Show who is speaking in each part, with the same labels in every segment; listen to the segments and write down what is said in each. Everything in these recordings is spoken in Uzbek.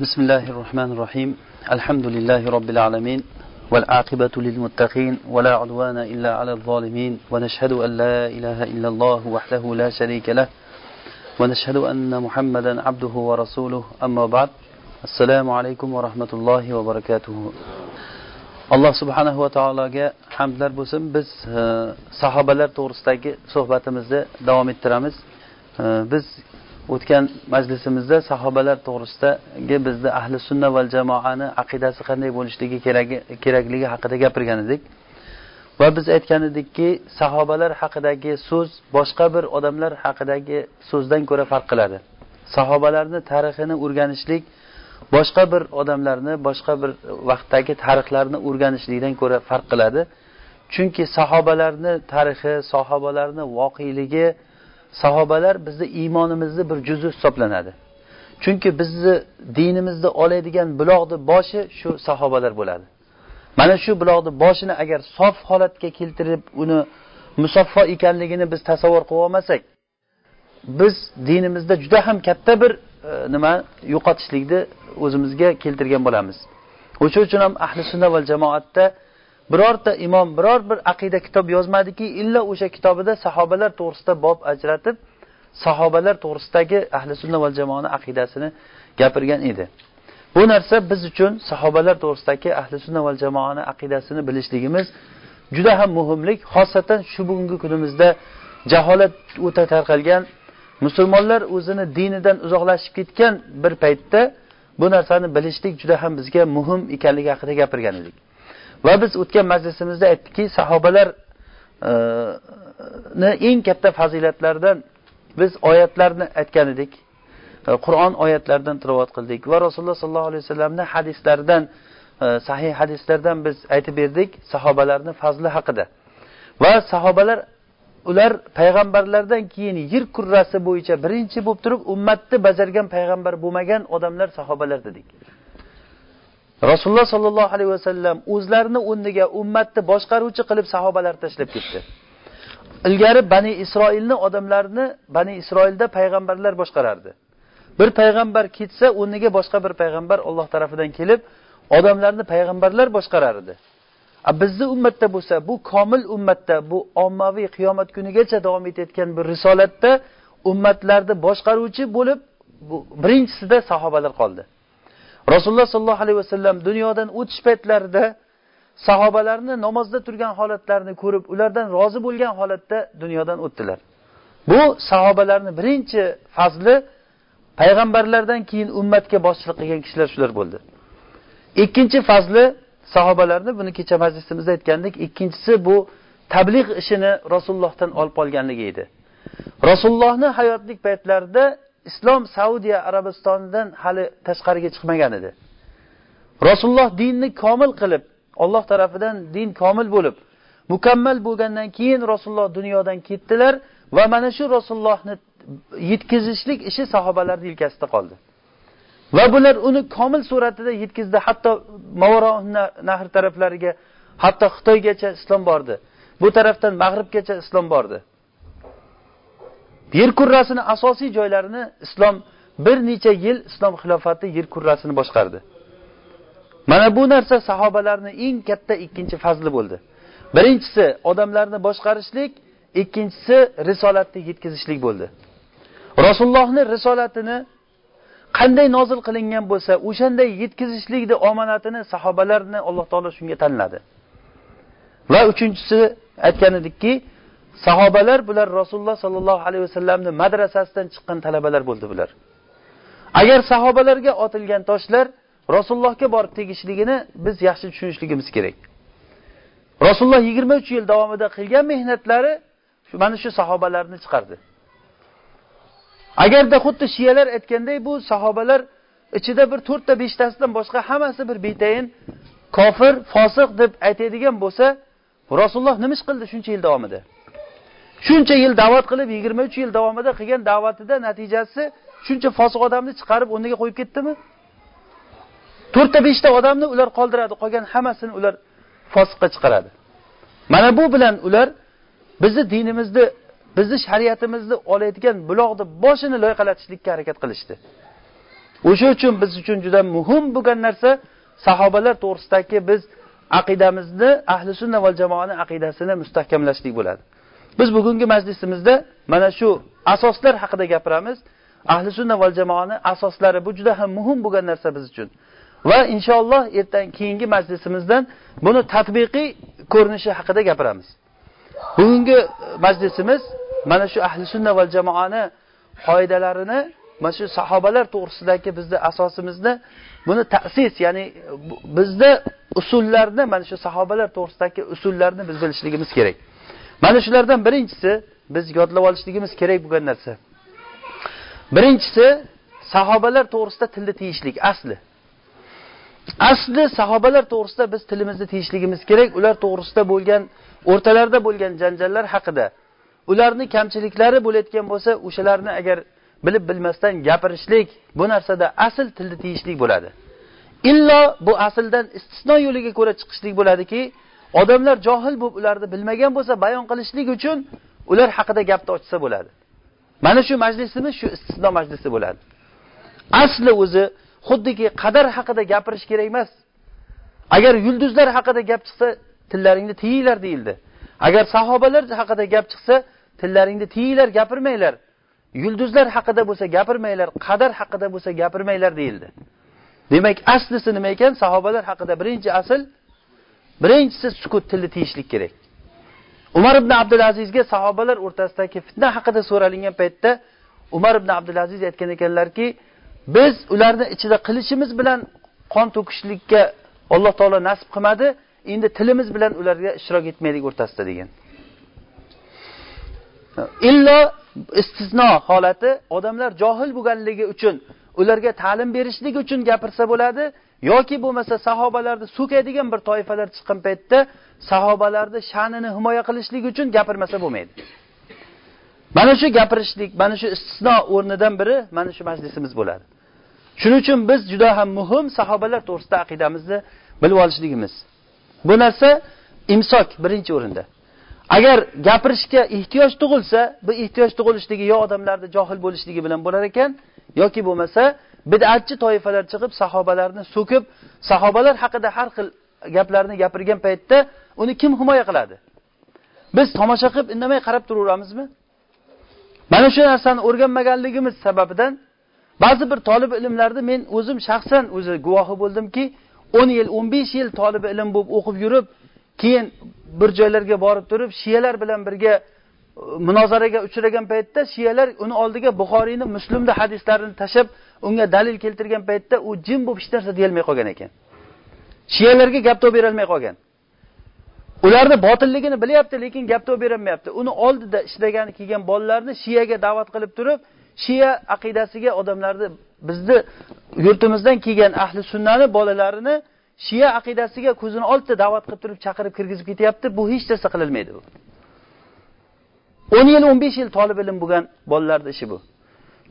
Speaker 1: بسم الله الرحمن الرحيم الحمد لله رب العالمين والعاقبة للمتقين ولا عدوان إلا على الظالمين ونشهد أن لا إله إلا الله وحده لا شريك له ونشهد أن محمدا عبده ورسوله أما بعد السلام عليكم ورحمة الله وبركاته alloh subhanahu va taologa hamdlar bo'lsin. Biz e, sahobalar to'g'risidagi suhbatimizni ettiramiz. E, biz o'tgan majlisimizda sahobalar to'g'risidagi bizni ahli sunna val jamoani aqidasi qanday bo'lishligi kerakligi haqida gapirgan edik. Va biz aytgan edikki sahobalar haqidagi so'z boshqa bir odamlar haqidagi so'zdan ko'ra farq qiladi. Sahobalarni tarixini o'rganishlik boshqa bir odamlarni boshqa bir vaqtdagi tarixlarni o'rganishlikdan ko'ra farq qiladi. Chunki sahobalarni tarixi sahobalarni voqeligi sahobalar bizni iymonimizni bir juzi hisoblanadi. Chunki bizni dinimizni oladigan buloqni boshi shu sahobalar bo'ladi. Mana shu buloqni boshini agar sof holatga keltirib uni musaffo ekanligini biz tasavvur qilib olmasak biz dinimizda juda ham katta bir e, nima yo'qotishlikni o'zimizga keltirgan bo'lamiz. O'sha uchun ham ahli sunna va jamoatda birorta imom biror bir aqida kitob yozmadiki illo o'sha kitobida sahobalar to'g'risida bob ajratib sahobalar to'g'risidagi ahli sunna val jamoani aqidasini gapirgan edi. Bu narsa biz uchun sahobalar to'g'risidagi ahli sunna val jamoani aqidasini bilishligimiz juda ham muhimlik xosatan shu bugungi kunimizda jaholat o'ta tarqalgan musulmonlar o'zini dinidan uzoqlashib ketgan bir paytda bu narsani bilishlik juda ham bizga muhim ekanligi haqida gapirgan edik. Va biz o'tgan majlisimizda aytdikki sahobalarni e, eng katta fazilatlaridan biz oyatlarni aytgan edik. E, Qur'on oyatlaridan tilovat qildik va rasululloh sollallohu alayhi vasallamni hadislaridan e, sahih hadislardan biz aytib berdik sahobalarni fazli haqida. Va sahobalar ular payg'ambarlardan keyin yer kurrasi bo'yicha birinchi bo'lib turib ummatni bajargan payg'ambar bo'lmagan odamlar sahobalar dedik. Rasululloh sollallohu alayhi vasallam o'zlarini o'rniga ummatni boshqaruvchi qilib sahobalar tashlab ketdi. Ilgari bani isroilni odamlarni bani isroilda payg'ambarlar boshqarardi. Bir payg'ambar ketsa o'rniga boshqa bir payg'ambar olloh tarafidan kelib odamlarni payg'ambarlar boshqarar edi bizni ummatda bo'lsa bu komil ummatda bu ommaviy qiyomat kunigacha davom etayotgan bir risolatda ummatlarni boshqaruvchi bo'lib bu birinchisida sahobalar qoldi. Rasululloh sollallohu alayhi vasallam dunyodan o'tish paytlarida sahobalarni namozda turgan holatlarini ko'rib ulardan rozi bo'lgan holatda dunyodan o'tdilar. Bu sahobalarni birinchi fazli payg'ambarlardan keyin ummatga boshchilik qilgan kishilar shular bo'ldi. Ikkinchi fazli sahobalarni buni kecha majlisimizda aytgandik. Ikkinchisi bu tabliğ ishini rasulullohdan olib qolganligi edi. Rasulullohni hayotlik paytlarida islom saudiya arabistonidan hali tashqariga chiqmagan edi. Rasululloh dinni komil qilib olloh tarafidan din komil bo'lib mukammal bo'lgandan keyin rasululloh dunyodan ketdilar va mana shu rasulullohni yetkazishlik ishi sahobalarni yelkasida qoldi. Va bular uni komil suratida yetkazdi. Hatto mavaro nahr taraflariga hatto xitoygacha islom bordi. Bu tarafdan mag'ribgacha islom bordi. Yer kurrasini asosiy joylarini islom bir necha yil islom xilofati yer kurrasini boshqardi. Mana bu narsa sahobalarni eng katta ikkinchi fazli bo'ldi. Birinchisi odamlarni boshqarishlik ikkinchisi risolatni yetkazishlik bo'ldi. Rasulullohni risolatini qanday nozil qilingan bo'lsa o'shanday yetkazishlikni omonatini sahobalarni alloh taolo shunga tanladi. Va uchinchisi aytgan edikki sahobalar bular rasululloh sollallohu alayhi vasallamni madrasasidan chiqqan talabalar bo'ldi bular. Agar sahobalarga otilgan toshlar rasulullohga borib tegishligini biz yaxshi tushunishligimiz kerak. Rasululloh yigirma uch yil davomida qilgan mehnatlari mana shu sahobalarni chiqardi. Agarda xuddi shiyalar aytganday bu sahobalar ichida bir to'rtta beshtasidan boshqa hammasi bir betayin kofir fosiq deb aytadigan bo'lsa rasululloh nima ish qildi shuncha yil davomida? Shuncha yil da'vat qilib yigirma uch yil davomida qilgan da'vatida natijasi shuncha fosiq odamni chiqarib o'rniga qo'yib ketdimi? To'rtta beshta odamni ular qoldiradi qolgan hammasini ular fosiqqa chiqaradi. Mana bu bilan ular bizni dinimizni bizni shariatimizni olayotgan buloqni boshini loyqalatishlikka harakat qilishdi. O'sha uchun biz uchun juda muhim bo'lgan narsa sahobalar to'g'risidagi biz aqidamizni ahli sunna va jamoani aqidasini mustahkamlashlik bo'ladi. Biz bugungi majlisimizda mana shu asoslar haqida gapiramiz. Ahli sunna val jamoani asoslari bu juda ham muhim bo'lgan narsa biz uchun. Va inshaalloh ertaga keyingi majlisimizdan buni tatbiqiy ko'rinishi haqida gapiramiz. Bugungi majlisimiz mana shu ahli sunna val jamoani qoidalarini mana shu sahobalar to'g'risidagi bizni asosimizni buni ta'sis ya'ni bizda usullarni mana shu sahobalar to'g'risidagi usullarni biz bilishligimiz kerak. Mana shulardan birinchisi biz yodlab olishligimiz kerak bo'lgan narsa. Birinchisi sahobalar to'g'risida tilni tiyishlik asli. Asli sahobalar to'g'risida biz tilimizni tiyishligimiz kerak. Ular to'g'risida bo'lgan o'rtalarida bo'lgan janjallar haqida. Ularni kamchiliklari bo'layotgan bo'lsa o'shalarni agar bilib bilmasdan gapirishlik bu narsada asl tilni tiyishlik bo'ladi. Illo bu asldan istisno yo'liga ko'ra chiqishlik bo'ladiki odamlar johil bo'lib ularni bilmagan bo'lsa bayon qilishlik uchun ular haqida gapni ochsa bo'ladi. Mana shu majlisimiz shu istisno majlisi bo'ladi. Asli o'zi xuddiki qadar haqida gapirish kerak emas. Agar yulduzlar haqida gap chiqsa tillaringni tiyinglar deyildi. Agar sahobalar haqida gap chiqsa tillaringni tiyinglar gapirmanglar. Yulduzlar haqida bo'lsa gapirmanglar qadar haqida bo'lsa gapirmanglar deyildi. Demak aslisi nima ekan? Sahobalar haqida birinchi asl birinchisi sukut tilni tiyishlik kerak. Umar ibn abdulazizga sahobalar o'rtasidagi fitna haqida so'ralingan paytda umar ibn abdulaziz aytgan ekanlarki biz ularni ichida qilichimiz bilan qon to'kishlikka alloh taolo nasib qilmadi endi tilimiz bilan ularga ishtirok etmaylik o'rtasida degan. Illo istisno holati odamlar johil bo'lganligi uchun ularga ta'lim berishlik uchun gapirsa bo'ladi yoki bo'lmasa sahobalarni so'kadigan bir toifalar chiqqan paytda sahobalarni sha'nini himoya qilishlik uchun gapirmasa bo'lmaydi. Mana shu gapirishlik mana shu istisno o'rnidan biri mana shu majlisimiz bo'ladi. Shuning uchun biz juda ham muhim sahobalar to'g'risida aqidamizni bilib olishligimiz. Bu narsa imsok birinchi o'rinda. Agar gapirishga ehtiyoj tug'ilsa bu ehtiyoj tug'ilishligi yo odamlarni johil bo'lishligi bilan bo'lar ekan yoki bo'lmasa bid'atchi toifalar chiqib sahobalarni so'kib sahobalar haqida har xil gaplarni gapirgan paytda uni kim himoya qiladi? Biz tomosha qilib indamay qarab turaveramizmi? Mana shu narsani o'rganmaganligimiz sababidan ba'zi bir tolib ilmlarni men o'zim shaxsan o'zi guvohi bo'ldimki o'n yil o'n besh yil tolib ilm bo'lib o'qib yurib keyin bir joylarga borib turib shiyalar bilan birga e, munozaraga uchragan paytda shiyalar uni oldiga buxoriyni muslimni hadislarini tashlab unga dalil keltirgan paytda u jim bo'lib hech narsa deyolmay qolgan ekan. Shiyalarga gap topib berolmay qolgan. Ularni botilligini bilyapti lekin gap topib berolmayapti. Uni oldida ishlagani kelgan bolalarni shiyaga da'vat qilib turib shiya aqidasiga odamlarni bizni yurtimizdan kelgan ahli sunnani bolalarini shiya aqidasiga ko'zini oldida da'vat qilib turib chaqirib kirgizib ketyapti. Bu hech narsa qililmaydi bu. o'n yil o'n besh yil tolib ilm bo'lgan bolalarni ishi bu.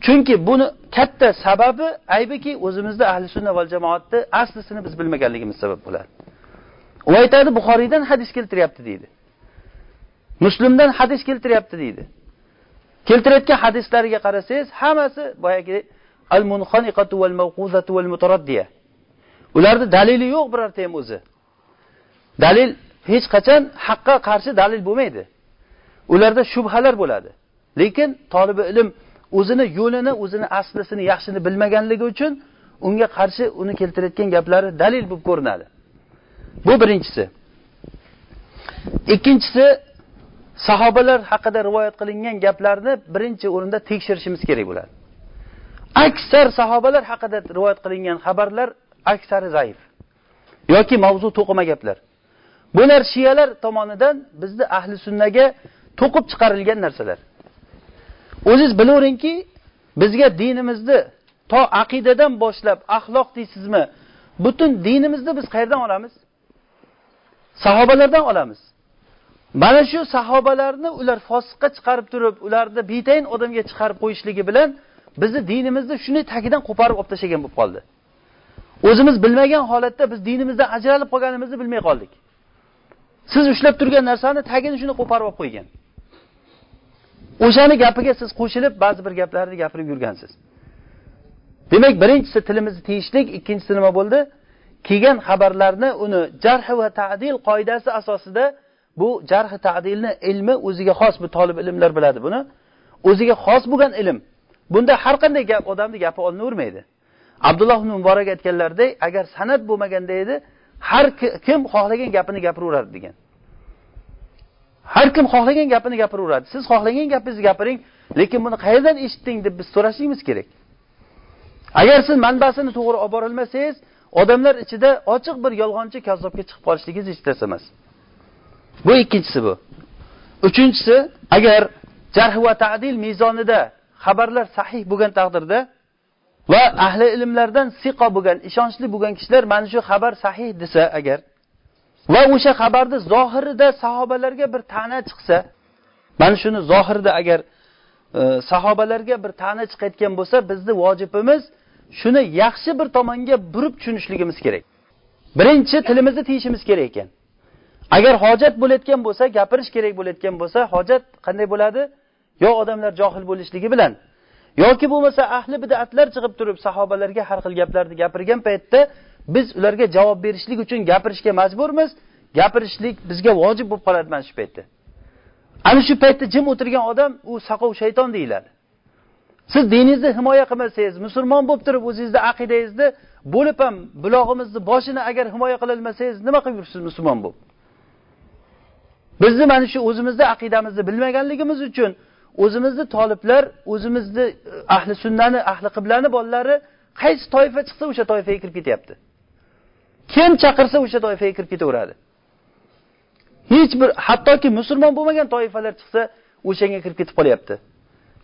Speaker 1: Chunki buni katta sababi aybiki o'zimizda ahli sunna va jamoatni aslisini biz bilmaganligimiz sabab bo'ladi. U aytadi buxoriydan hadis keltiryapti deydi. Muslimdan hadis keltiryapti deydi. Keltirayotgan hadislariga qarasangiz hammasi boyagi al munxaniqatu val mawquzatu val mutaraddiya ularni dalili yo'q birorta ham o'zi. Dalil hech qachon haqqa qarshi dalil bo'lmaydi. Ularda shubhalar bo'ladi. Lekin tolibi ilm o'zini yo'lini o'zini aslisini yaxshini bilmaganligi uchun unga qarshi uni keltirayotgan gaplari dalil bo'lib ko'rinadi. Bu birinchisi. Ikkinchisi sahobalar haqida rivoyat qilingan gaplarni birinchi o'rinda tekshirishimiz kerak bo'ladi. Aksar sahobalar haqida rivoyat qilingan xabarlar aksari zaif yoki mavzu to'qima gaplar. Bular shiyalar tomonidan bizni ahli sunnaga to'qib chiqarilgan narsalar. O'zingiz bilaveringki bizga dinimizni to aqidadan boshlab axloq deysizmi? Butun dinimizni biz qayerdan olamiz? Sahobalardan olamiz. Mana shu sahobalarni ular fosiqqa chiqarib turib ularni betayin odamga chiqarib qo'yishligi bilan bizni dinimizni shuni tagidan qo'parib olib tashlagan bo'lib qoldi. O'zimiz bilmagan holatda biz dinimizdan ajralib qolganimizni bilmay qoldik. Siz ushlab turgan narsani tagini shuni qo'parib qo'ygan. O'shani gapiga siz qo'shilib ba'zi bir gaplarni gapirib yurgansiz. Demak birinchisi tilimizni tiyishlik ikkinchisi nima bo'ldi? Kelgan xabarlarni uni jarh va ta'dil qoidasi asosida bu jarh ta'dilni ilmi o'ziga xos bu tolib ilmlar biladi buni. O'ziga xos bo'lgan ilm. Bunda har qanday gap odamni gapi olinavermaydi abdulloh ibn muborak aytganlaridek agar san'at bo'lmaganda edi har kim xohlagan gapini gapiraverardi degan. Har kim xohlagan gapini gapiraveradi. Siz xohlagan gapingizni gapiring lekin buni qayerdan eshitding deb biz so'rashimiz kerak. Agar siz manbasini to'g'ri olib borolmasangiz odamlar ichida ochiq bir yolg'onchi kazzobga chiqib qolishligingiz hech narsa emas bu ikkinchisi bu. Uchinchisi agar jarh va tadil mezonida xabarlar sahih bo'lgan taqdirda va ahli ilmlardan siqo bo'lgan ishonchli bo'lgan kishilar mana shu xabar sahih desa agar va o'sha xabarni zohirida sahobalarga bir ta'na chiqsa mana shuni zohirida agar e, sahobalarga bir ta'na chiqayotgan bo'lsa bizni vojibimiz shuni yaxshi bir tomonga burib tushunishligimiz kerak. Birinchi tilimizni tiyishimiz kerak ekan. Agar hojat bo'layotgan bo'lsa gapirish kerak bo'layotgan bo'lsa hojat qanday bo'ladi? Yo odamlar johil bo'lishligi bilan yoki bo'lmasa ahli bidatlar chiqib turib sahobalarga har xil gaplarni gapirgan paytda biz ularga javob berishlik uchun gapirishga majburmiz. Gapirishlik bizga vojib bo'lib qoladi mana shu paytda. Ana shu paytda jim o'tirgan odam u saqov shayton deyiladi. Siz diningizni himoya qilmasangiz musulmon bo'lib turib o'zingizni aqidangizni bo'lib ham bulog'imizni boshini agar himoya qilolmasangiz nima qilib yuribsiz musulmon bo'lib? Bizni mana shu o'zimizni aqidamizni bilmaganligimiz uchun o'zimizni toliblar o'zimizni e, ahli sunnani ahli qiblani bolalari qaysi toifa chiqsa o'sha toifaga kirib ketyapti? Kim chaqirsa o'sha toifaga kirib ketaveradi. Hech bir hattoki musulmon bo'lmagan toifalar chiqsa o'shanga kirib ketib qolyapti.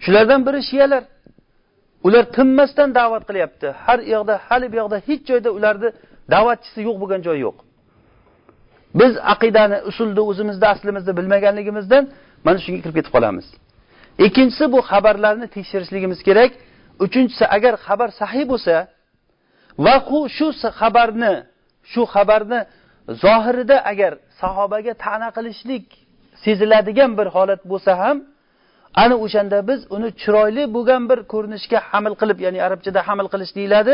Speaker 1: Shulardan biri shiyalar. Ular tinmasdan da'vat qilyapti. Har yoqda hali bu yoqda hech joyda ularni da'vatchisi yo'q bo'lgan joy yo'q. Biz aqidani usulni o'zimizni aslimizni bilmaganligimizdan mana shunga kirib ketib qolamiz. Ikkinchisi bu xabarlarni tekshirishligimiz kerak. Uchinchisi agar xabar sahiy bo'lsa va shu xabarni shu xabarni zohirida agar sahobaga ta'na qilishlik seziladigan bir holat bo'lsa ham ana o'shanda biz uni chiroyli bo'lgan bir ko'rinishga hamil qilib ya'ni arabchada hamil qilish deyiladi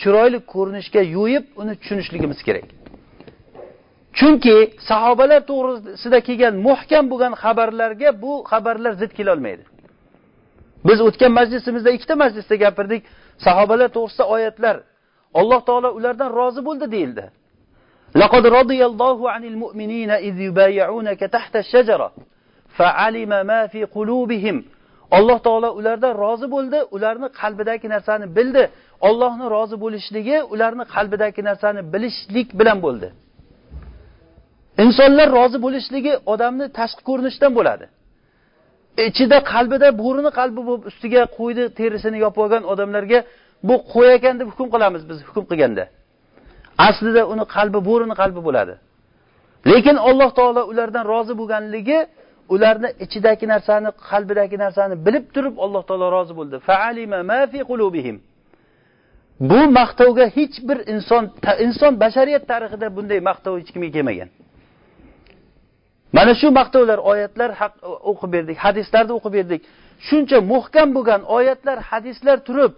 Speaker 1: chiroyli ko'rinishga yo'yib uni tushunishligimiz kerak. Chunki sahobalar to'g'risida kelgan muhkam bo'lgan xabarlarga bu xabarlar zid kelolmaydi biz o'tgan majlisimizda ikkita majlisda gapirdik sahobalar to'g'risida oyatlar Alloh taolo ulardan rozi bo'ldi deyildi. Laqad radiyallohu anil mu'minina iz yubay'unaka tahta ash-shajara fa'alima ma fi qulubihim. Alloh taolo ulardan rozi bo'ldi, ularni qalbidagi narsani bildi. Allohning rozi bo'lishligi ularni qalbidagi narsani bilishlik bilan bo'ldi. Insonlar rozi bo'lishligi odamni tashqi ko'rinishdan bo'ladi. ichida qalbida bo'rini qalbi bo'lib ustiga qo'ydi terisini yopib olgan odamlarga bu qo'y ekan deb hukm qilamiz biz hukm qilganda. Aslida uni qalbi bo'rini qalbi bo'ladi. Lekin alloh taolo ulardan rozi bo'lganligi ularni ichidagi narsani qalbidagi narsani bilib turib alloh taolo rozi bo'ldi. Bu maqtovga hech bir inson inson bashariyat tarixida bunday maqtov hech kimga kelmagan. Mana shu maqtovlar oyatlar o'qib berdik hadislarni o'qib berdik. Shuncha muhkam bo'lgan oyatlar hadislar turib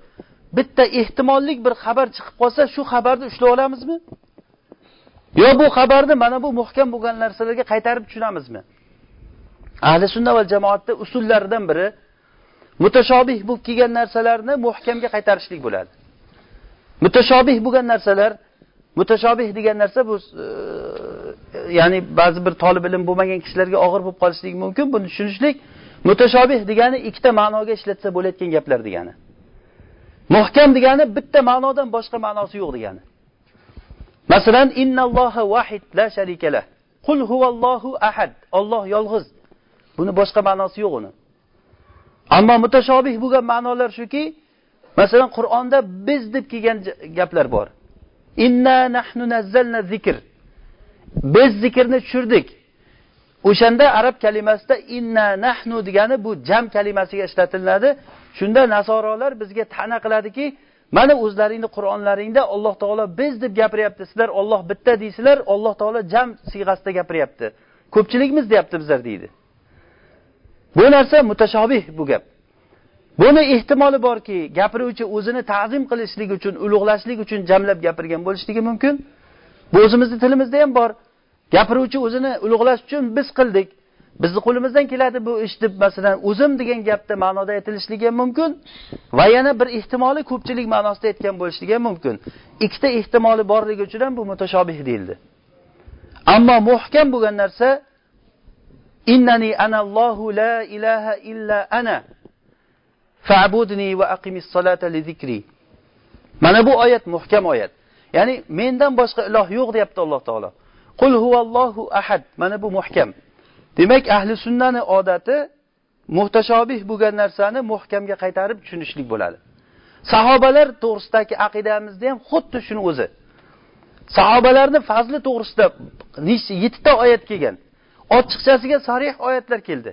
Speaker 1: bitta ehtimollik bir xabar chiqib qolsa shu xabarni ushlab olamizmi? Yo bu xabarni mana bu muhkam bo'lgan narsalarga qaytarib tushunamizmi? Ahli sunna va jamoatda usullaridan biri mutashobih bo'lib kelgan narsalarni muhkamga qaytarishlik bo'ladi. Mutashobih bo'lgan narsalar mutashobih degan narsa bu e, ya'ni ba'zi bir tolib ilm bo'lmagan kishilarga og'ir bo'lib qolishligi mumkin. Buni tushunishlik mutashobih degani ikkita ma'noga ishlatsa bo'layotgan gaplar degani. Muhkam degani bitta ma'nodan boshqa ma'nosi yo'q degani. Masalan innalloha vahid la sharika qul huvallohu ahad. Olloh yolg'iz. Buni boshqa ma'nosi yo'q uni. Ammo mutashobih bo'lgan ma'nolar shuki masalan qur'onda biz deb kelgan gaplar bor. Inna nahnu nazzalna zikr. Biz zikrni tushirdik. O'shanda arab kalimasida inna nahnu degani bu jam kalimasiga ishlatiladi. Shunda nasorolar bizga ta'na qiladiki mana o'zlaringni qur'onlaringda alloh taolo biz deb gapiryapti sizlar olloh bitta deysizlar alloh taolo jam siyg'asida gapiryapti. Ko'pchilikmiz deyapti bizlar deydi. Bu narsa mutashobih bu gap. Buni ehtimoli borki gapiruvchi o'zini ta'zim qilishlik uchun ulug'lashlik uchun jamlab gapirgan bo'lishligi mumkin. Bu o'zimizni tilimizda ham bor. Gapiruvchi o'zini ulug'lash uchun biz qildik. Bizni qo'limizdan keladi bu ish deb masalan o'zim degan gapda ma'noda aytilishligi ham mumkin va yana bir ehtimoli ko'pchilik ma'nosida aytgan bo'lishligi ham mumkin. Ikkita ehtimoli borligi uchun ham bu mutashobih deyildi. Ammo muhkam bo'lgan narsa innani anallohu la ilaha illa ana fa'budni va aqimis solata li zikri. Mana bu oyat muhkam oyat. Ya'ni mendan boshqa iloh yo'q deyapti alloh taolo. Qul huvallohu ahad. Mana bu muhkam. Demak ahli sunnani odati muhtashobih bo'lgan narsani muhkamga qaytarib tushunishlik bo'ladi. Sahobalar to'g'risidagi aqidamizda ham xuddi shuni o'zi. Sahobalarni fazli to'g'risida yettita oyat kelgan. Ochiqchasiga sarih oyatlar keldi.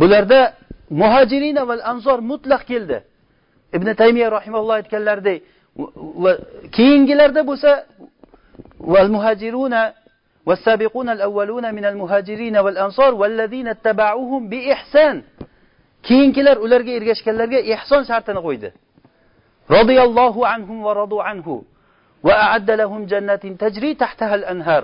Speaker 1: Bularda muhajirin val ansor mutlaq keldi. Ibn taymiya rahimalloh aytganlaridek keyingilarda bo'lsa والمهاجرون والسابقون الأولون من المهاجرين والأنصار والذين اتبعوهم بإحسان keyingilar ularga ergashganlarga ihson shartini qo'ydi radiyallohu anhum va radu anhu va a'adda lahum jannatin tajri tahtaha al-anhar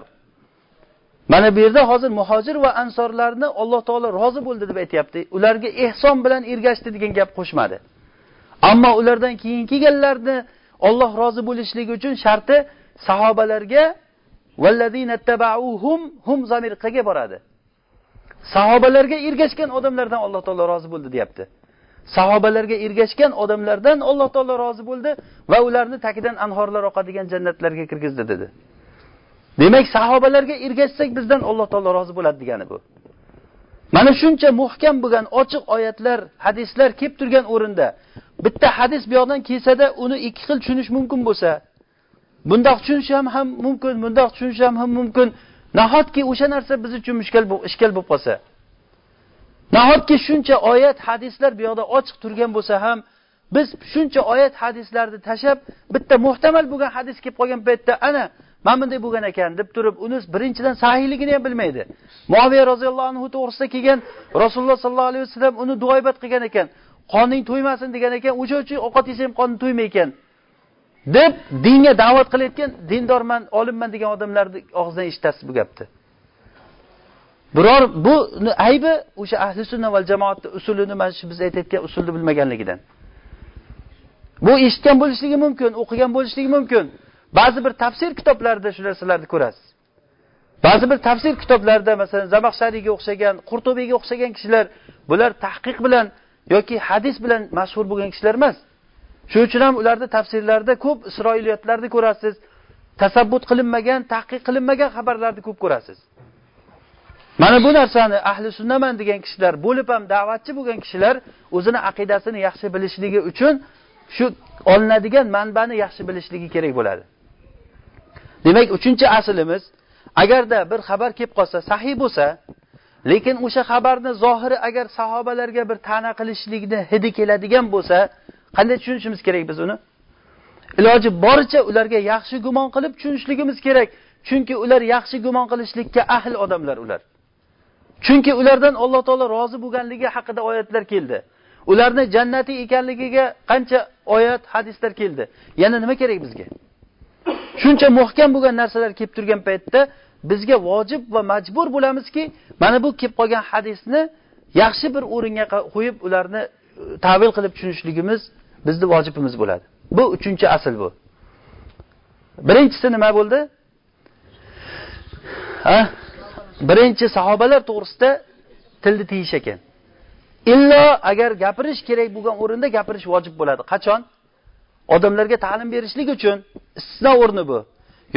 Speaker 1: mana bu yerda hozir muhojir va ansorlarni Alloh taolo rozi bo'ldi deb aytyapti ularga ehson bilan ergashdi degan gap qo'shmadi ammo ulardan keyin kelganlarni Alloh rozi bo'lishligi uchun sharti sahobalarga hum hum zamir qayerga boradi. Sahobalarga ergashgan odamlardan alloh taolo rozi bo'ldi deyapti. Sahobalarga ergashgan odamlardan alloh taolo rozi bo'ldi va ularni tagidan anhorlar oqadigan jannatlarga kirgizdi dedi. Demak sahobalarga ergashsak bizdan alloh taolo rozi bo'ladi degani bu. Mana shuncha muhkam bo'lgan ochiq oyatlar hadislar kelib turgan o'rinda bitta hadis bu yoqdan kelsada uni ikki xil tushunish mumkin bo'lsa bundoq tushunish ham ham mumkin bundoq tushunish ham ham mumkin. Nahotki o'sha narsa biz uchun ishkal bo'lib qolsa? Nahotki shuncha oyat hadislar bu yoqda ochiq turgan bo'lsa ham biz shuncha oyat hadislarni tashlab bitta muhtamal bo'lgan hadis kelib qolgan paytda ana mana bunday bo'lgan ekan deb turib uni birinchidan sahiyligini ham bilmaydi. Muaviya roziyallohu anhu to'g'risida kelgan rasululloh sollallohu alayhi vasallam uni duoibat qilgan ekan. Qoning to'ymasin degan ekan. O'sha uchun ovqat yesa ham qoning to'ymay ekan deb dinga da'vat qilayotgan dindorman olimman degan odamlarni og'zidan eshitasiz bu gapni. Biror bu aybi o'sha ahli sunna val jamoatni usulini mana shu biz aytayotgan usulni bilmaganligidan. Bu eshitgan bo'lishligi mumkin o'qigan bo'lishligi mumkin. Ba'zi bir tafsir kitoblarida shu narsalarni ko'rasiz. Ba'zi bir tafsir kitoblarida masalan zamaxshariyga o'xshagan qurtubiyga o'xshagan kishilar bular tahqiq bilan yoki hadis bilan mashhur bo'lgan kishilar emas. Shuning uchun ham ularni tafsirlarida ko'p isroiliyatlarni ko'rasiz tasabbut qilinmagan tahqiq qilinmagan xabarlarni ko'p ko'rasiz. Mana bu narsani ahli sunnaman degan kishilar bo'lib ham da'vatchi bo'lgan kishilar o'zini aqidasini yaxshi bilishligi uchun shu olinadigan manbani yaxshi bilishligi kerak bo'ladi. Demak uchinchi aslimiz agarda bir xabar kelib qolsa sahiy bo'lsa lekin o'sha xabarni zohiri agar sahobalarga bir ta'na qilishlikni hidi keladigan bo'lsa qanday tushunishimiz kerak biz uni? Iloji boricha ularga yaxshi gumon qilib tushunishligimiz kerak. Chunki ular yaxshi gumon qilishlikka ahl odamlar ular. Chunki ulardan alloh taolo rozi bo'lganligi haqida oyatlar keldi. Ularni jannati ekanligiga qancha oyat hadislar keldi. Yana nima kerak bizga? Shuncha muhkam bo'lgan narsalar kelib turgan paytda bizga vojib va majbur bo'lamizki mana bu kelib qolgan hadisni yaxshi bir o'ringa qo'yib ularni e, tavil qilib tushunishligimiz bizni vojibimiz bo'ladi. Bu uchinchi asl bu. Birinchisi nima bo'ldi? Ha? Birinchi sahobalar to'g'risida tilni tiyish ekan. Illo agar gapirish kerak bo'lgan o'rinda gapirish vojib bo'ladi. Qachon? Odamlarga ta'lim berishlik uchun. Istisno o'rni bu.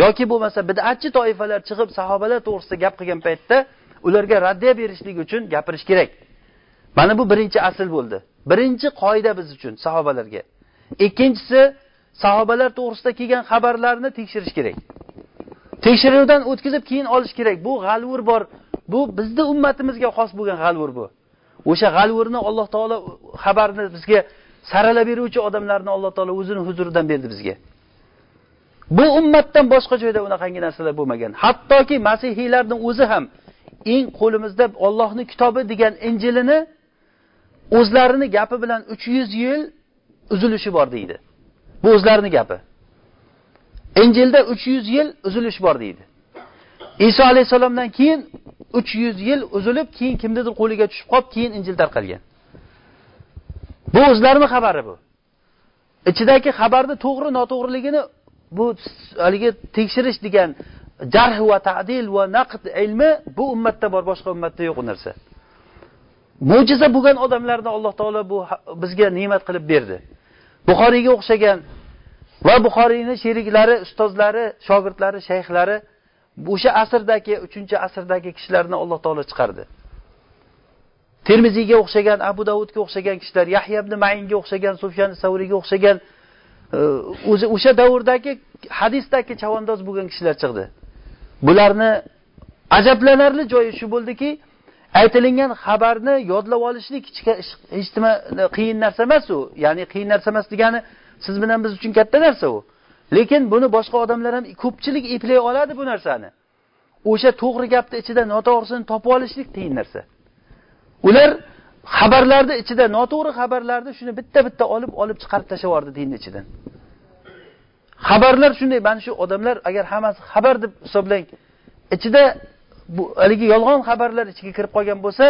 Speaker 1: Yoki bo'lmasa bid'atchi toifalar chiqib sahobalar to'g'risida gap qilgan paytda ularga raddiya berishlik uchun gapirish kerak. Mana bu birinchi asl bo'ldi. Birinchi qoida biz uchun sahobalarga. Ikkinchisi sahobalar to'g'risida kelgan xabarlarni tekshirish kerak. Tekshiruvdan o'tkazib keyin olish kerak. Bu g'alvur bor. Bu bizni ummatimizga xos bo'lgan g'alvur bu. O'sha g'alvurni alloh taolo xabarni bizga saralab beruvchi odamlarni alloh taolo o'zini huzuridan berdi bizga. Bu ummatdan boshqa joyda unaqangi narsalar bo'lmagan. Hattoki masihiylarni o'zi ham eng qo'limizda Allohning kitobi degan Injilini o'zlarini gapi bilan 300 yil uzilishi bor deydi. Bu o'zlarini gapi. Injilda 300 yil uzilish bor deydi. Iso alayhisalomdan keyin 300 yil uzilib, keyin kimnidir qo'liga tushib qolib, keyin Injil tarqalgan. Bu o'zlarining xabari bu. Ichidagi xabarni to'g'ri noto'g'riligini bu haligi tekshirish degan jarh va ta'dil va naqd ilmi bu ummatda bor, boshqa ummatda yo'q narsa. Mo'jiza bo'lgan odamlarni Alloh taolo bu bizga ne'mat qilib berdi. Buxoriyga o'xshagan va Buxoriyning sheriklari, ustozlari, shogirdlari, shayxlari o'sha asrdagi 3-asrdagi kishilarni Alloh taolo chiqardi. Termiziyga o'xshagan, Abu Davudga o'xshagan kishilar, Yahya ibn Ma'inga o'xshagan, Sufyan Savriyga o'xshagan e, o'zi o'sha davrdagi hadisdagi chavandoz bo'lgan kishilar chiqdi. Bularni ajablanarli joyi shu bo'ldiki, aytilingan xabarni yodlab olishlik hech nima qiyin narsa emas u. Ya'ni qiyin narsa emas degani siz bilan biz uchun katta narsa u. Lekin buni boshqa odamlar ham ko'pchilik eplay oladi bu narsani. O'sha to'g'ri gapni ichida noto'g'risini topib olishlik qiyin narsa. Ular xabarlarni ichida noto'g'ri xabarlarni shuni bitta-bitta olib olib chiqarib tashlab yubordi dinni ichidan. Xabarlar shunday, mana shu odamlar agar hammasi xabar deb hisoblang, ichida bu haligi yolg'on xabarlar ichiga kirib qolgan bo'lsa,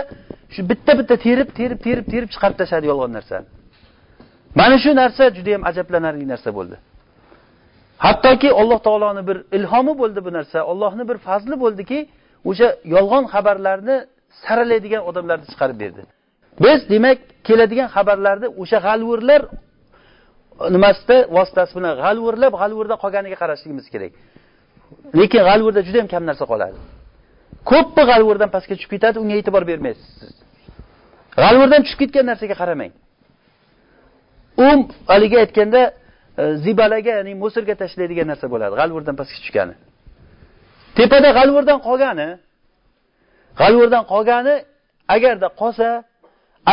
Speaker 1: shu bitta-bitta terib, terib, terib, terib chiqarib tashladi yolg'on narsani. Mana shu narsa juda ham ajablanarli narsa bo'ldi. Hattoki Alloh taoloni bir ilhomi bo'ldi bu narsa, Allohning bir fazli bo'ldiki, o'sha yolg'on xabarlarni saralaydigan odamlarni chiqarib berdi. Biz demak keladigan xabarlarni o'sha g'alvurlar nimasida vositasi bilan g'alvurlab, g'alvurda qolganiga qarashligimiz kerak. Lekin g'alvurda juda ham kam narsa qoladi. Ko'pmi g'alvurdan pastga tushib ketadi, unga e'tibor bermaysiz. G'alvurdan tushib ketgan narsaga qaramang. U haligi aytganda e, zibalaga, ya'ni mo'sirga tashlaydigan narsa bo'ladi, g'alvurdan pastga tushgani. Tepada g'alvurdan qolgani, g'alvurdan qolgani agarda qolsa,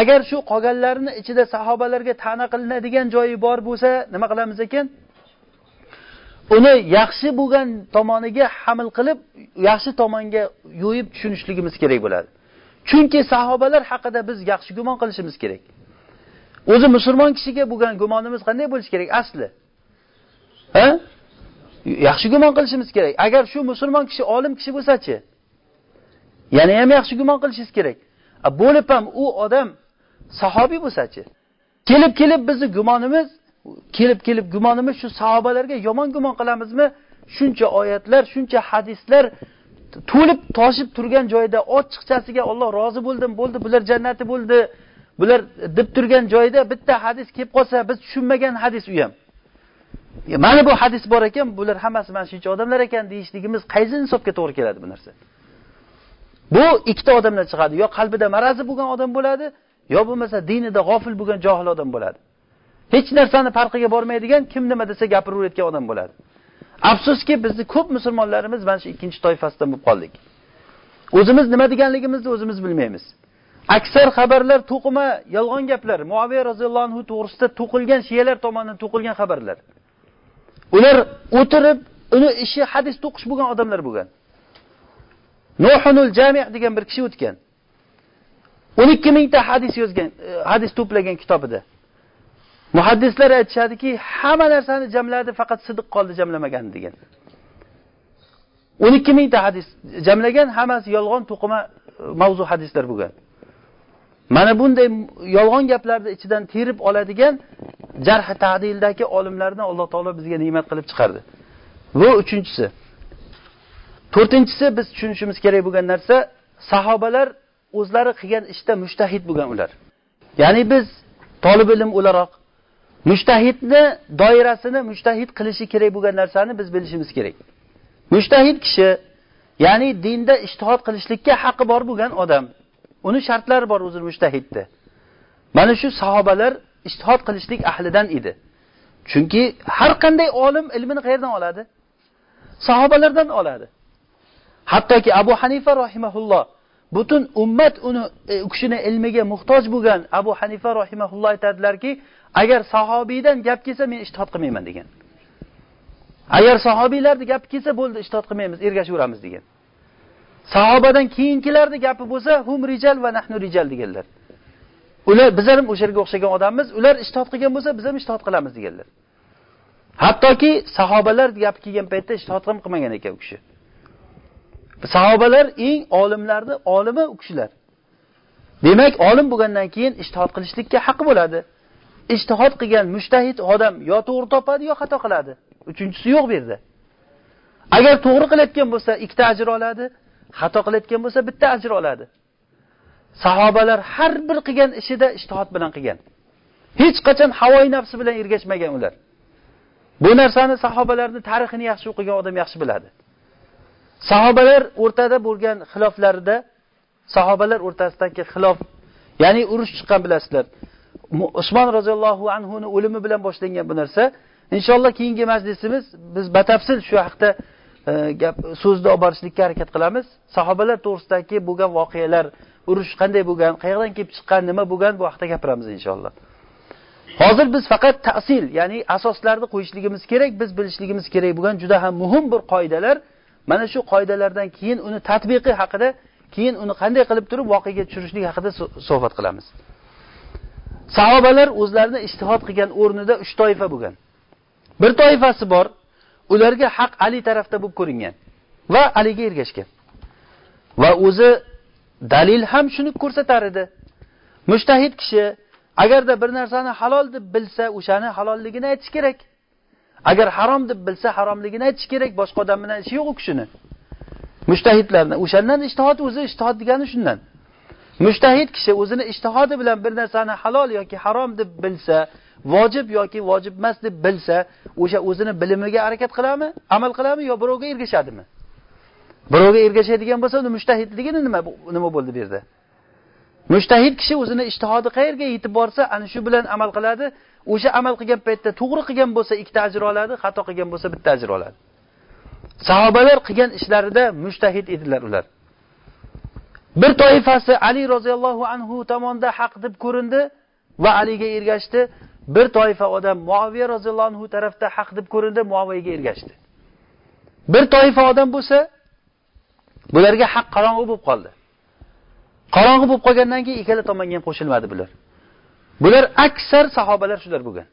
Speaker 1: agar shu qolganlarni ichida sahobalarga ta'na qilinadigan joyi bor bo'lsa, nima qilamiz ekan? Uni yaxshi bo'lgan tomoniga hamil qilib, yaxshi tomonga yo'yib tushunishligimiz kerak bo'ladi. Chunki sahobalar haqida biz yaxshi gumon qilishimiz kerak. O'zi musulmon kishiga bo'lgan gumonimiz qanday bo'lishi kerak asli? Ha? Yaxshi gumon qilishimiz kerak. Agar shu musulmon kishi olim kishi bo'lsa-chi, yana ham yaxshi gumon qilishingiz kerak. Bo'lib ham u odam sahobiy bo'lsa-chi, kelib kelib bizni gumonimiz kelib kelib gumonimiz shu sahobalarga yomon gumon qilamizmi? Shuncha oyatlar, shuncha hadislar to'lib toshib turgan joyda ochiqchasiga Alloh rozi bo'ldim, bo'ldi, bular jannati bo'ldi, bular deb turgan joyda bitta hadis kelib qolsa, biz tushunmagan hadis u ham. Mana bu hadis bor ekan, bular hammasi mana shuncha odamlar ekan deyishligimiz qaysi insofga to'g'ri keladi bu narsa? Bu ikkita odamdan chiqadi. Yo qalbida marazi bo'lgan odam bo'ladi, yo bo'lmasa dinida g'ofil bo'lgan johil odam bo'ladi. Hech narsani farqiga bormaydigan kim nima desa gapiraverayotgan odam bo'ladi. Afsuski bizni ko'p musulmonlarimiz mana shu ikkinchi toifasidan bo'lib qoldik. O'zimiz nima deganligimizni o'zimiz bilmaymiz. Aksar xabarlar to'qima, yolg'on gaplar, Muaviya roziyallohu anhu to'g'risida to'qilgan shiyalar tomonidan to'qilgan xabarlar. Ular o'tirib, uni ishi hadis to'qish bo'lgan odamlar bo'lgan. Nuhunul Jami' degan bir kishi o'tgan. 12 mingta hadis yozgan, e, hadis to'plagan kitobida. Muhaddislar aytishadiki, hamma narsani jamladi, faqat sidiq qoldi jamlamagan degan. 12 mingta hadis jamlagan, hammasi yolg'on to'qima e, mavzu hadislar bo'lgan. Mana bunday yolg'on gaplarni ichidan terib oladigan jarh ta'dildagi olimlarni Alloh taolo bizga ne'mat qilib chiqardi. Bu uchinchisi. To'rtinchisi biz tushunishimiz kerak bo'lgan narsa sahobalar o'zlari qilgan ishda mushtahid bo'lgan ular. Ya'ni biz talib ilm o'laroq Mushtahidni doirasini mushtahid qilishi kerak bo'lgan narsani biz bilishimiz kerak. Mushtahid kishi, ya'ni dinda ishtihod qilishlikka haqqi bor bo'lgan odam. Uni shartlari bor o'zi mushtahidni Mana shu sahobalar ishtihod qilishlik ahlidan edi. Chunki har qanday olim ilmini qayerdan oladi? Sahobalardan oladi. Hattoki Abu Hanifa rahimahulloh butun ummat uni e, u kishini ilmiga muhtoj bo'lgan Abu Hanifa rahimahulloh aytadilarki, agar sahobiydan gap kelsa men ishtihod qilmayman degan. Agar sahobiylarni gapi kelsa bo'ldi, ishtihod qilmaymiz, ergashaveramiz degan. sahobadan keyingilarni gapi bo'lsa hum rijal va nahnu rijal deganlar. Ular bizlar ham o'sha yerga o'xshagan odammiz ular ishtihod qilgan bo'lsa biz ham ishtihod qilamiz deganlar. Hattoki sahobalar gapi kelgan paytda ishtihod ham qilmagan ekan u kishi. Sahobalar eng olimlarni olimi u kishilar. Demak olim bo'lgandan keyin ishtihod qilishlikka haqqi bo'ladi. Ishtihod qilgan mushtahid odam yo to'g'ri topadi yo xato qiladi. Uchinchisi yo'q bu yerda. Agar to'g'ri qilayotgan bo'lsa ikkita ajr oladi xato qilayotgan bo'lsa bitta ajr oladi. Sahobalar har bir qilgan ishida ishtihod bilan qilgan. Hech qachon havoyi nafsi bilan ergashmagan ular. Bu narsani sahobalarni tarixini yaxshi o'qigan odam yaxshi biladi. Sahobalar o'rtada bo'lgan xiloflarida sahobalar o'rtasidagi xilof ya'ni urush chiqqan bilasizlar. Usmon roziyallohu anhuni o'limi bilan boshlangan bu narsa. Inshaalloh keyingi majlisimiz biz batafsil shu haqda e, gap so'zni olib borishlikka harakat qilamiz. Sahobalar to'g'risidagi bo'lgan voqealar urush qanday bo'lgan qayerdan kelib chiqqan nima bo'lgan bu haqida gapiramiz inshaalloh. Hozir biz faqat ta'sil ya'ni asoslarni qo'yishligimiz kerak biz bilishligimiz kerak bo'lgan juda ham muhim bir qoidalar. Mana shu qoidalardan keyin uni tatbiqi haqida keyin uni qanday qilib turib voqeaga tushirishlik haqida suhbat qilamiz. Sahobalar o'zlarini ijtihod qilgan o'rnida uch toifa bo'lgan. Bir toifasi bor ularga haq ali tarafda bo'lib ko'ringan va aliga ergashgan. Va o'zi dalil ham shuni ko'rsatar edi. Mujtahid kishi agarda bir narsani halol deb bilsa o'shani halolligini aytish kerak. Agar harom deb bilsa haromligini aytish kerak boshqa odam bilan ishi yo'q u kishini. Mujtahidlarni o'shandan ijtihod o'zi ijtihod degani shundan. Mushtahid kishi o'zini ishtihodi bilan bir narsani halol yoki harom deb bilsa vojib yoki vojib emas deb bilsa o'sha o'zini bilimiga harakat qiladimi amal qiladimi yo birovga ergashadimi? Birovga ergashadigan bo'lsa uni mushtahidligini nima nima bo'ldi bu yerda? Mushtahid kishi o'zini ishtihodi qayerga yetib borsa ana shu bilan amal qiladi o'sha amal qilgan paytda to'g'ri qilgan bo'lsa ikkita ajr oladi xato qilgan bo'lsa bitta ajr oladi. Sahobalar qilgan ishlarida mushtahid edilar ular. Bir toifasi ali roziyallohu anhu tomonda haq deb ko'rindi va aliga ergashdi. Bir toifa odam muaviya roziyallohu anhu tarafda haq deb ko'rindi muaviyaga ergashdi. Bir toifa odam bo'lsa bularga haq qorong'i bo'lib qoldi. Qorong'i bo'lib qolgandan keyin ikkala tomonga ham qo'shilmadi bular. Bular aksar sahobalar shular bo'lgan.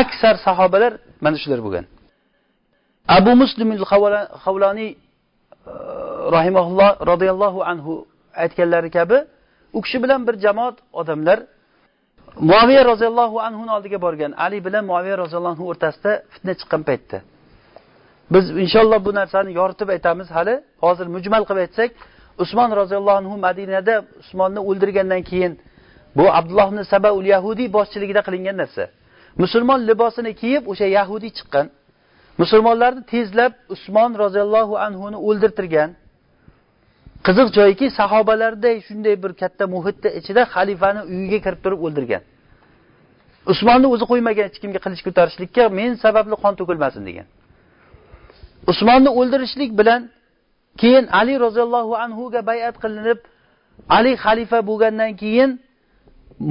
Speaker 1: Aksar sahobalar mana shular bo'lgan. Abu muslim havloniy rahimaulloh roziyallohu anhu aytganlari kabi u kishi bilan bir jamoat odamlar muaviya roziyallohu anhuni oldiga borgan. Ali bilan muaviya roziyallohu anhu o'rtasida fitna chiqqan paytda. Biz inshaalloh bu narsani yoritib aytamiz hali. Hozir mujmal qilib aytsak usmon roziyallohu anhu madinada usmonni o'ldirgandan keyin bu abdulloh ibn sabaul yahudiy boshchiligida qilingan narsa. Musulmon libosini kiyib o'sha yahudiy chiqqan. Musulmonlarni tezlab usmon roziyallohu anhuni o'ldirtirgan. Qiziq joyki sahobalarday shunday bir katta muhitni ichida xalifani uyiga kirib turib o'ldirgan. Usmonni o'zi qo'ymagan hech kimga qilich ko'tarishlikka men sababli qon to'kilmasin degan. Usmonni o'ldirishlik bilan keyin ali roziyallohu anhuga bayat qilinib ali xalifa bo'lgandan keyin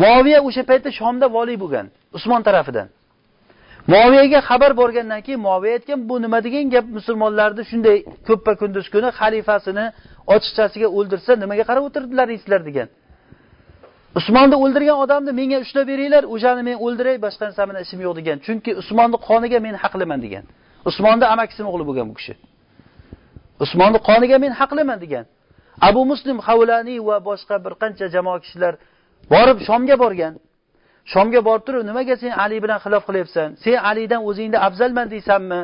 Speaker 1: muoviya o'sha paytda shomda voliy bo'lgan usmon tarafidan. Muoviyaga xabar borgandan keyin muoviya aytgan bu nima degan gap musulmonlarni shunday ko'ppa kunduz kuni xalifasini ochiqchasiga o'ldirsa nimaga qarab o'tirdilaringizlar degan. Usmonni o'ldirgan odamni menga ushlab beringlar o'shani men o'ldiray boshqa narsa bilan ishim yo'q degan. Chunki usmonni qoniga men haqliman degan. Usmonni amakisini o'g'li bo'lgan bu kishi. Usmonni qoniga men haqliman degan. Abu muslim havlaniy va boshqa bir qancha jamoa kishilar borib shomga borgan. Shomga borib turib nimaga sen ali bilan xilof qilyapsan? Sen alidan o'zingni afzalman deysanmi?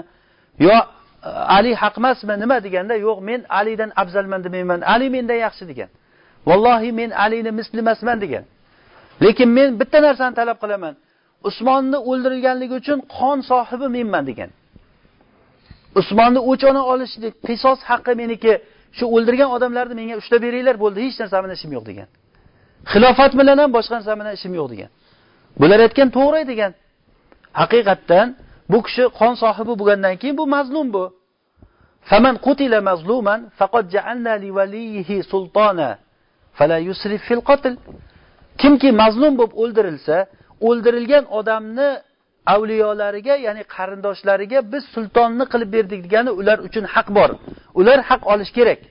Speaker 1: Yo Э, ali haq emasmi? Nima deganda? Yo'q men alidan afzalman demayman. Ali mendan yaxshi degan. Vallohi men alini misli emasman degan. Lekin men bitta narsani talab qilaman. Usmonni o'ldirilganligi uchun qon sohibi menman degan. Usmonni o'chona olishlik qisos haqqi meniki. Shu o'ldirgan odamlarni menga ushlab beringlar bo'ldi. Hech narsa bilan ishim yo'q degan. Xilofat bilan ham boshqa narsa bilan ishim yo'q degan. Bular aytgan to'g'ri degan. Haqiqatdan bu kishi qon sohibi bo'lgandan keyin bu mazlum bu. Faman qutila mazluman faqat ja'alna liwaliyihi sultona fala yusrif fil qatl. Kimki mazlum bo'lib o'ldirilsa o'ldirilgan odamni avliyolariga ya'ni qarindoshlariga biz sultonni qilib berdik degani ular uchun haq bor. Ular haq olish kerak.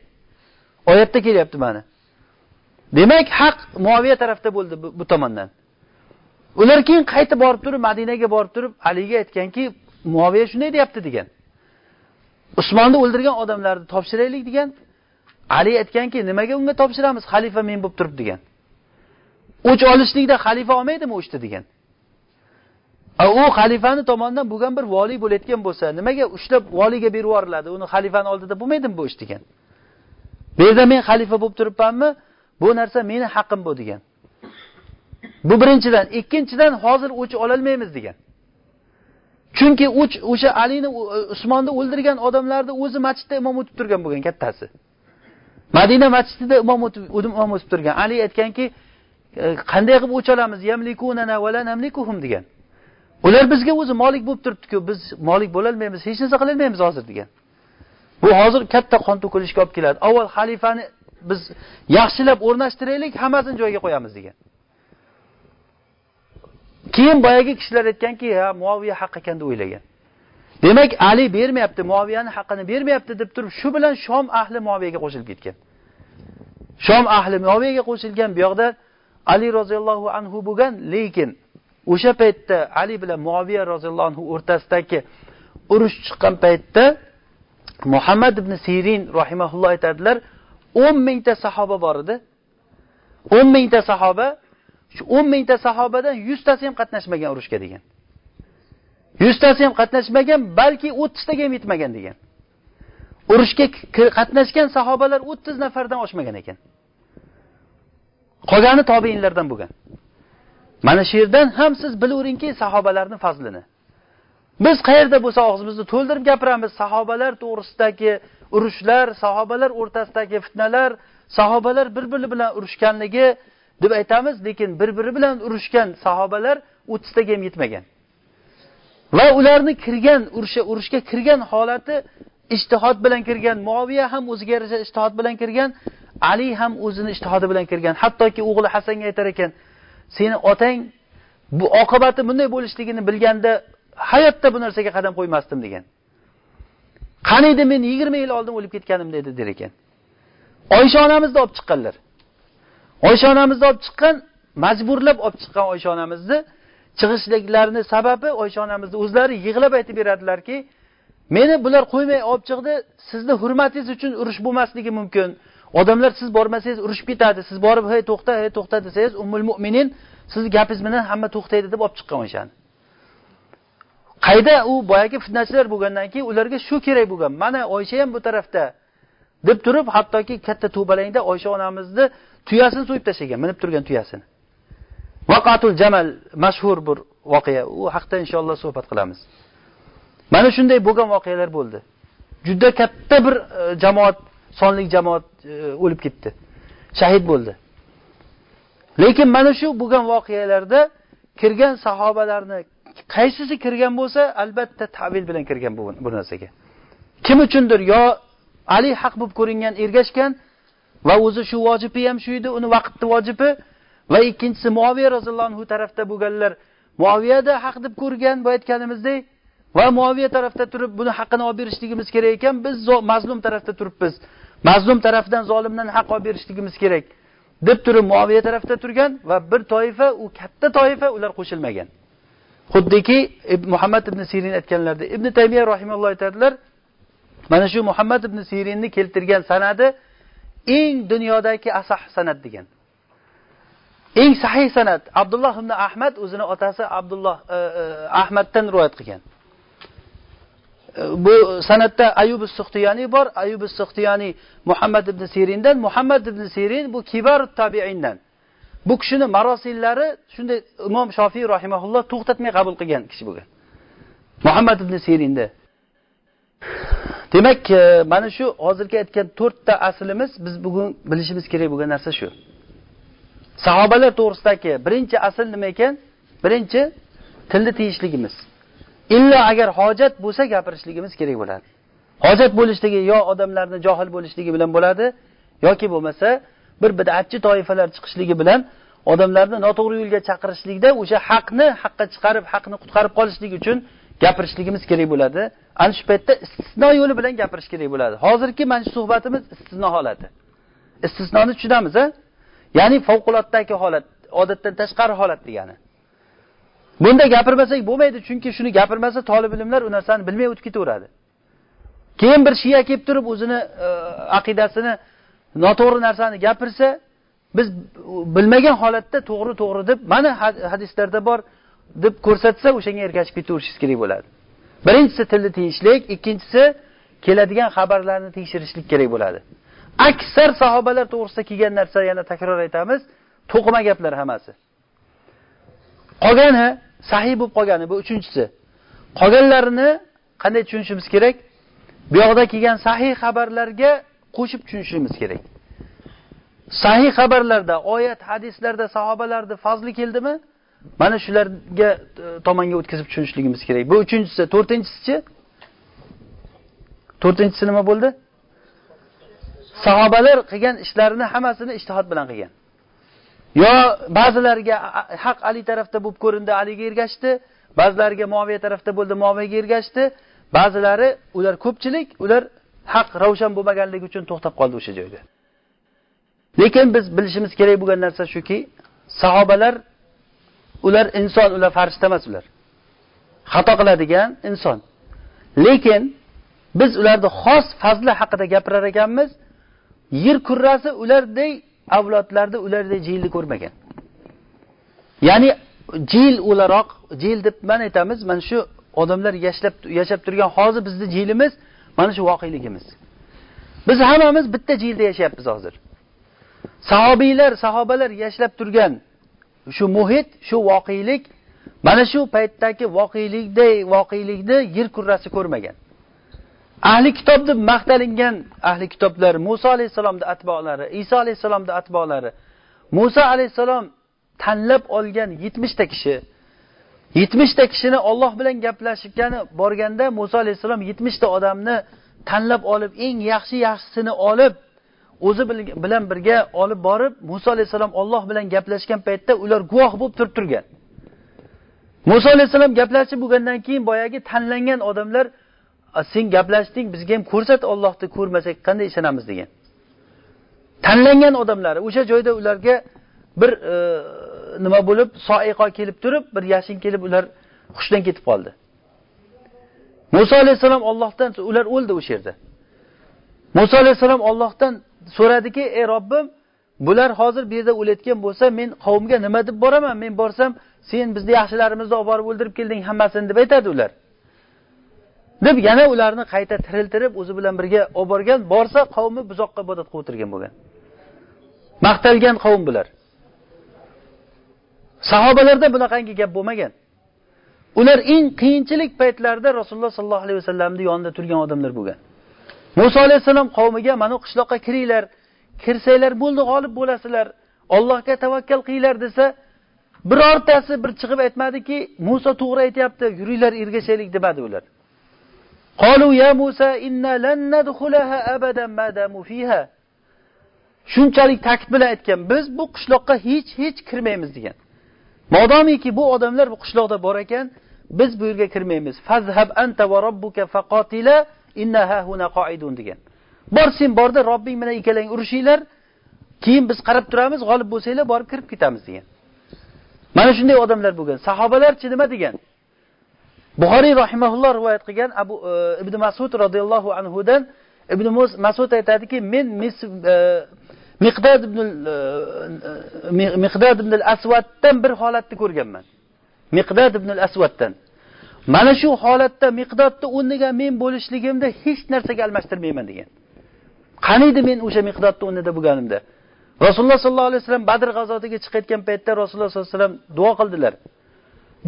Speaker 1: Oyatda kelyapti mana. Demak haq muoviya tarafda bo'ldi bu, bu tomondan. Ular keyin qaytib borib turib madinaga borib turib aliga aytganki muoviya shunday deyapti degan. Usmonni o'ldirgan odamlarni topshiraylik degan. Ali aytganki nimaga unga topshiramiz? Xalifa men bo'lib turib degan. O'ch olishlikda xalifa olmaydimi o'chni degan. U xalifani tomonidan bo'lgan bir voliy bo'layotgan bo'lsa nimaga ushlab voliyga berib yuboriladi? Uni xalifani oldida bo'lmaydimi bu ish degan. Bu yerda men xalifa bo'lib turibmanmi? Bu narsa meni haqqim bu degan. Bu birinchidan. Ikkinchidan hozir o'ch ololmaymiz degan. Chunki o'ch o'sha alini usmonni o'ldirgan odamlarni o'zi masjidda imom o'tib turgan bo'lgan kattasi. Madina masjidida imom o'tib imom o'tib turgan. Ali aytganki e, qanday qilib o'ch olamiz? Yamlikunana vala namlikuhum degan. Ular bizga o'zi molik bo'lib turibdiku biz molik bo'lolmaymiz hech narsa qilolmaymiz hozir degan. Bu hozir katta qon to'kilishga olib keladi. Avval xalifani biz yaxshilab o'rnashtiraylik hammasini joyiga qo'yamiz degan. Keyin boyagi kishilar aytganki ha muoviya haq ekan deb o'ylagan. Demak ali bermayapti muaviyani haqqini bermayapti deb turib shu bilan shom ahli muoviyaga qo'shilib ketgan. Shom ahli muoviyaga qo'shilgan bu yoqda ali roziyallohu anhu bo'lgan lekin o'sha paytda ali bilan muoviya roziyallohu anhu o'rtasidagi urush chiqqan paytda muhammad ibn sirin rahimaulloh aytadilar o'n mingta sahoba bor edi. O'n mingta sahoba shu o'n mingta sahobadan yuztasi ham qatnashmagan urushga degan. Yuztasi ham qatnashmagan balki o'ttiztaga ham yetmagan degan. Urushga qatnashgan sahobalar o'ttiz nafardan oshmagan ekan. Qolgani tobeinlardan bo'lgan. Mana shu yerdan ham siz bilaveringki sahobalarni fazlini. Biz qayerda bo'lsa og'zimizni to'ldirib gapiramiz. Sahobalar to'g'risidagi urushlar sahobalar o'rtasidagi fitnalar sahobalar bir biri bilan urushganligi deb aytamiz lekin bir biri bilan urushgan sahobalar o'ttiztaga ham yetmagan. Va ularni kirgan urushga urushga kirgan holati ishtihod bilan kirgan muoviya ham o'ziga yarasha ishtihod bilan kirgan ali ham o'zini ishtihodi bilan kirgan. Hattoki o'g'li hasanga aytar ekan seni otang bu oqibati bunday bo'lishligini bilganda hayotda bu narsaga qadam qo'ymasdim degan. Qaniydi men yigirma yil oldin o'lib ketganimda edi der ekan. Oysha onamizni olib chiqqanlar. Oysha onamizni olib chiqqan majburlab olib chiqqan oysha onamizni chiqishliklarini sababi oysha onamizni o'zlari yig'lab aytib beradilarki meni bular qo'ymay olib chiqdi sizni hurmatingiz uchun urush bo'lmasligi mumkin. Odamlar siz bormasangiz urushib ketadi siz borib hey to'xta hey to'xta desangiz ummul mo'minin sizni gapingiz bilan hamma to'xtaydi deb olib chiqqan o'shani qayda u boyagi fitnachilar bo'lgandan keyin ularga shu kerak bo'lgan mana oysha ham bu tarafda deb turib hattoki katta to'balangda oysha onamizni tuyasini so'yib tashlagan minib turgan tuyasini. Vaqatul jamal mashhur bir voqea. U haqida inshaalloh suhbat qilamiz. Mana shunday bo'lgan voqealar bo'ldi. Juda katta bir e, jamoat sonli jamoat e, o'lib ketdi. Shahid bo'ldi. Lekin mana shu bo'lgan voqealarda kirgan sahobalarni qaysisi kirgan bo'lsa albatta tavil bilan kirgan bu, bu narsaga. Kim uchundir yo ali haq bo'lib ko'ringan ergashgan va o'zi shu vojibi ham shu edi uni vaqtni vojibi. Va ikkinchisi muoviya roziyallohu anhu tarafda bo'lganlar muoviyada haq deb ko'rgan boya aytganimizdek va muoviya tarafda turib buni haqqini olib berishligimiz kerak ekan biz mazlum tarafda turibmiz. Mazlum tarafdan zolimdan haq olib berishligimiz kerak deb turib muoviya tarafda turgan va bir toifa u katta toifa ular qo'shilmagan. Xuddiki muhammad ibn sirin aytganlaridek ibn taymiya rahimalloh aytadilar mana shu muhammad ibn sirinni keltirgan sanadi eng dunyodagi asah sanat degan. Eng sahih sanat. Abdulloh ibn ahmad o'zini otasi abdulloh e, e, ahmaddan rivoyat qilgan. E, bu sanatda ayub suxtiyoniy bor. Ayub suxtiyoniy muhammad ibn sirindan. Muhammad ibn sirin bu kibar tabiindan. Bu kishini marosillari shunday imom shofiy rahimaulloh to'xtatmay qabul qilgan kishi bo'lgan muhammad ibn sirinda. Demak e, mana shu hozirgi aytgan to'rtta aslimiz biz bugun bilishimiz kerak bo'lgan narsa shu. Sahobalar to'g'risidagi birinchi asl nima ekan? Birinchi tilni tiyishligimiz. Illo agar hojat bo'lsa gapirishligimiz kerak bo'ladi. Hojat bo'lishligi yo odamlarni johil bo'lishligi bilan bo'ladi yoki bo'lmasa bir bidatchi toifalar chiqishligi bilan odamlarni noto'g'ri yo'lga chaqirishlikda o'sha haqni haqqa chiqarib haqni qutqarib qolishlik uchun gapirishligimiz kerak bo'ladi. Ana shu paytda istisno yo'li bilan gapirish kerak bo'ladi. Hozirgi mana shu suhbatimiz istisno holati. Istisnoni tushunamiz a? Ya'ni favqulotdagi holat odatdan tashqari holat degani. Bunda gapirmasak bo'lmaydi chunki shuni gapirmasa tolib ilmlar u narsani bilmay o'tib ketaveradi. Keyin bir shiya kelib turib o'zini e, aqidasini noto'g'ri narsani gapirsa biz bilmagan holatda to'g'ri to'g'ri deb mana hadislarda bor deb ko'rsatsa o'shanga ergashib ketaverishingiz kerak bo'ladi. Birinchisi tilni tiyishlik ikkinchisi keladigan xabarlarni tekshirishlik kerak bo'ladi. Aksar sahobalar to'g'risida kelgan narsa yana takror aytamiz to'qima gaplar hammasi. Qolgani sahiy bo'lib qolgani bu uchinchisi. Qolganlarini qanday tushunishimiz kerak? Bu yoqda kelgan sahiy xabarlarga qo'shib tushunishimiz kerak. Sahiy xabarlarda oyat hadislarda sahobalarni fazli keldimi? Mana shularga e, tomonga o'tkazib tushunishligimiz kerak. Bu uchinchisi. To'rtinchisichi? To'rtinchisi nima bo'ldi? Sahobalar qilgan ishlarini hammasini ishtihod bilan qilgan. Yo ba'zilariga haq ali tarafda bo'lib ko'rindi aliga ergashdi. Ba'zilariga muaviya tarafda bo'ldi muaviyaga ergashdi. Ba'zilari ular ko'pchilik ular haq ravshan bo'lmaganligi uchun to'xtab qoldi o'sha joyda lekin biz bilishimiz kerak bo'lgan narsa shuki sahobalar ular inson ular farishta emas ular. Xato qiladigan inson. Lekin biz ularni xos fazli haqida gapirar ekanmiz. Yer kurrasi ulardek avlodlarni ulardek jiyilni ko'rmagan. Ya'ni jil o'laroq jil deb man aytamiz mana shu odamlar yashlab yashab turgan hozir bizni jilimiz mana shu voqeligimiz. Biz hammamiz bitta jilda yashayapmiz hozir. Sahobiylar sahobalar yashlab turgan shu muhit shu voqelik mana shu paytdagi voqelikday voqelikni yer kurrasi ko'rmagan. Ahli kitob deb maqtalingan ahli kitoblar muso alayhissalomni atbolari iso alayhissalomni atbolari muso alayhissalom tanlab olgan yetmishta kishi yetmishta kishini olloh bilan gaplashgani borganda muso alayhissalom yetmishta odamni tanlab olib eng yaxshi yaxshisini olib o'zi bilan birga olib borib muso alayhissalom olloh bilan gaplashgan paytda ular guvoh bo'lib turib turgan. Muso alayhissalom gaplashib bo'lgandan keyin boyagi tanlangan odamlar sen gaplashding bizga ham ko'rsat ollohni ko'rmasak qanday ishonamiz? degan. Tanlangan odamlari o'sha joyda ularga bir e, nima bo'lib soiqo kelib turib bir yashin kelib ular hushdan ketib qoldi. Muso alayhissalom ollohdan ular o'ldi o'sha yerda. Muso alayhissalom ollohdan so'radiki ey robbim bular hozir bu yerda o'layotgan bo'lsa men qavmga nima deb boraman? Men borsam sen bizni yaxshilarimizni olib borib o'ldirib kelding hammasini deb aytadi ular. Deb yana ularni qayta tiriltirib o'zi bilan birga olib borgan borsa qavmi buzoqqa ibodat qilib o'tirgan bo'lgan. Maqtalgan qavm bular. Sahobalarda bunaqangi gap bo'lmagan. Ular eng qiyinchilik paytlarida rasululloh sollallohu alayhi vasallamni yonida turgan odamlar bo'lgan. Musa alayhissalom qavmiga mana qishloqqa kiringlar, kirsanglar bo'ldi g'olib bo'lasizlar, Allohga tavakkal qilinglar desa, birortasi bir chiqib aytmadiki, Musa to'g'ri aytyapti, yuringlar ergashaylik demadi ular. Abadan. Shunchalik ta'kid bilan aytgan, biz bu qishloqqa hech hech kirmaymiz degan. Modomiki bu odamlar bu qishloqda bor ekan, biz bu yerga kirmaymiz. Fazhab anta va robbuka faqatila innaha huna qoidun degan. Bor sen borda robbing bilan ikkalang urushinglar keyin biz qarab turamiz g'olib bo'lsanglar borib kirib ketamiz degan. Mana shunday odamlar bo'lgan. Sahobalarchi nima degan? Buxoriy rahimaulloh rivoyat qilgan abu e, ibn masud roziyallohu anhudan ibn masud aytadiki men e, miqdad ibn e, e miqdod ibn asvaddan bir holatni ko'rganman. Miqdad ibn asvaddan mana shu holatda miqdodni o'rniga men bo'lishligimda hech narsaga almashtirmayman degan. Qaniydi men o'sha miqdodni o'rnida bo'lganimda? Rasululloh sollallohu alayhi vasallam badr g'azotiga chiqayotgan paytda rasululloh sollallohu alayhi vasallam duo qildilar.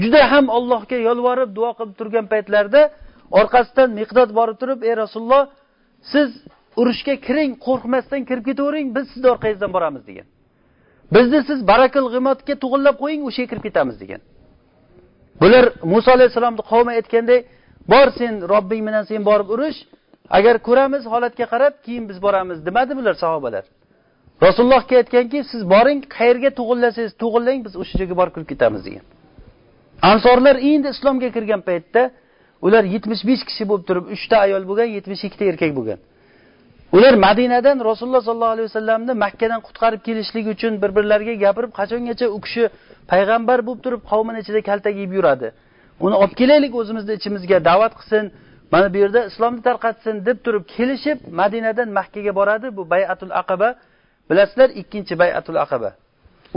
Speaker 1: Juda ham allohga yolvorib duo qilib turgan paytlarida orqasidan miqdod borib turib ey rasululloh siz urushga kiring qo'rqmasdan kirib ketavering biz sizni orqangizdan boramiz degan. Bizni siz barakil g'imotga to'g'irlab qo'ying o'sha yerga kirib ketamiz degan. Bular muso alayhissalomni qavmi aytganday bor sen robbing bilan sen borib urush agar ko'ramiz holatga qarab keyin biz boramiz. demadi bular sahobalar. Rasulullohga aytganki siz boring qayerga tug'illasangiz tug'illang biz o'sha joyga borib kirib ketamiz. degan. Ansorlar endi islomga kirgan paytda ular yetmish besh kishi bo'lib turib uchta ayol bo'lgan yetmish ikkita erkak bo'lgan. Ular madinadan rasululloh sollallohu alayhi vasallamni makkadan qutqarib kelishlik uchun bir birlariga gapirib qachongacha u kishi payg'ambar bo'lib turib qavmini ichida kaltak yeb yuradi. Uni olib kelaylik o'zimizni ichimizga da'vat qilsin. Mana bu yerda islomni tarqatsin deb turib kelishib madinadan makkaga boradi bu bayatul aqaba. Bilasizlar ikkinchi bayatul aqaba.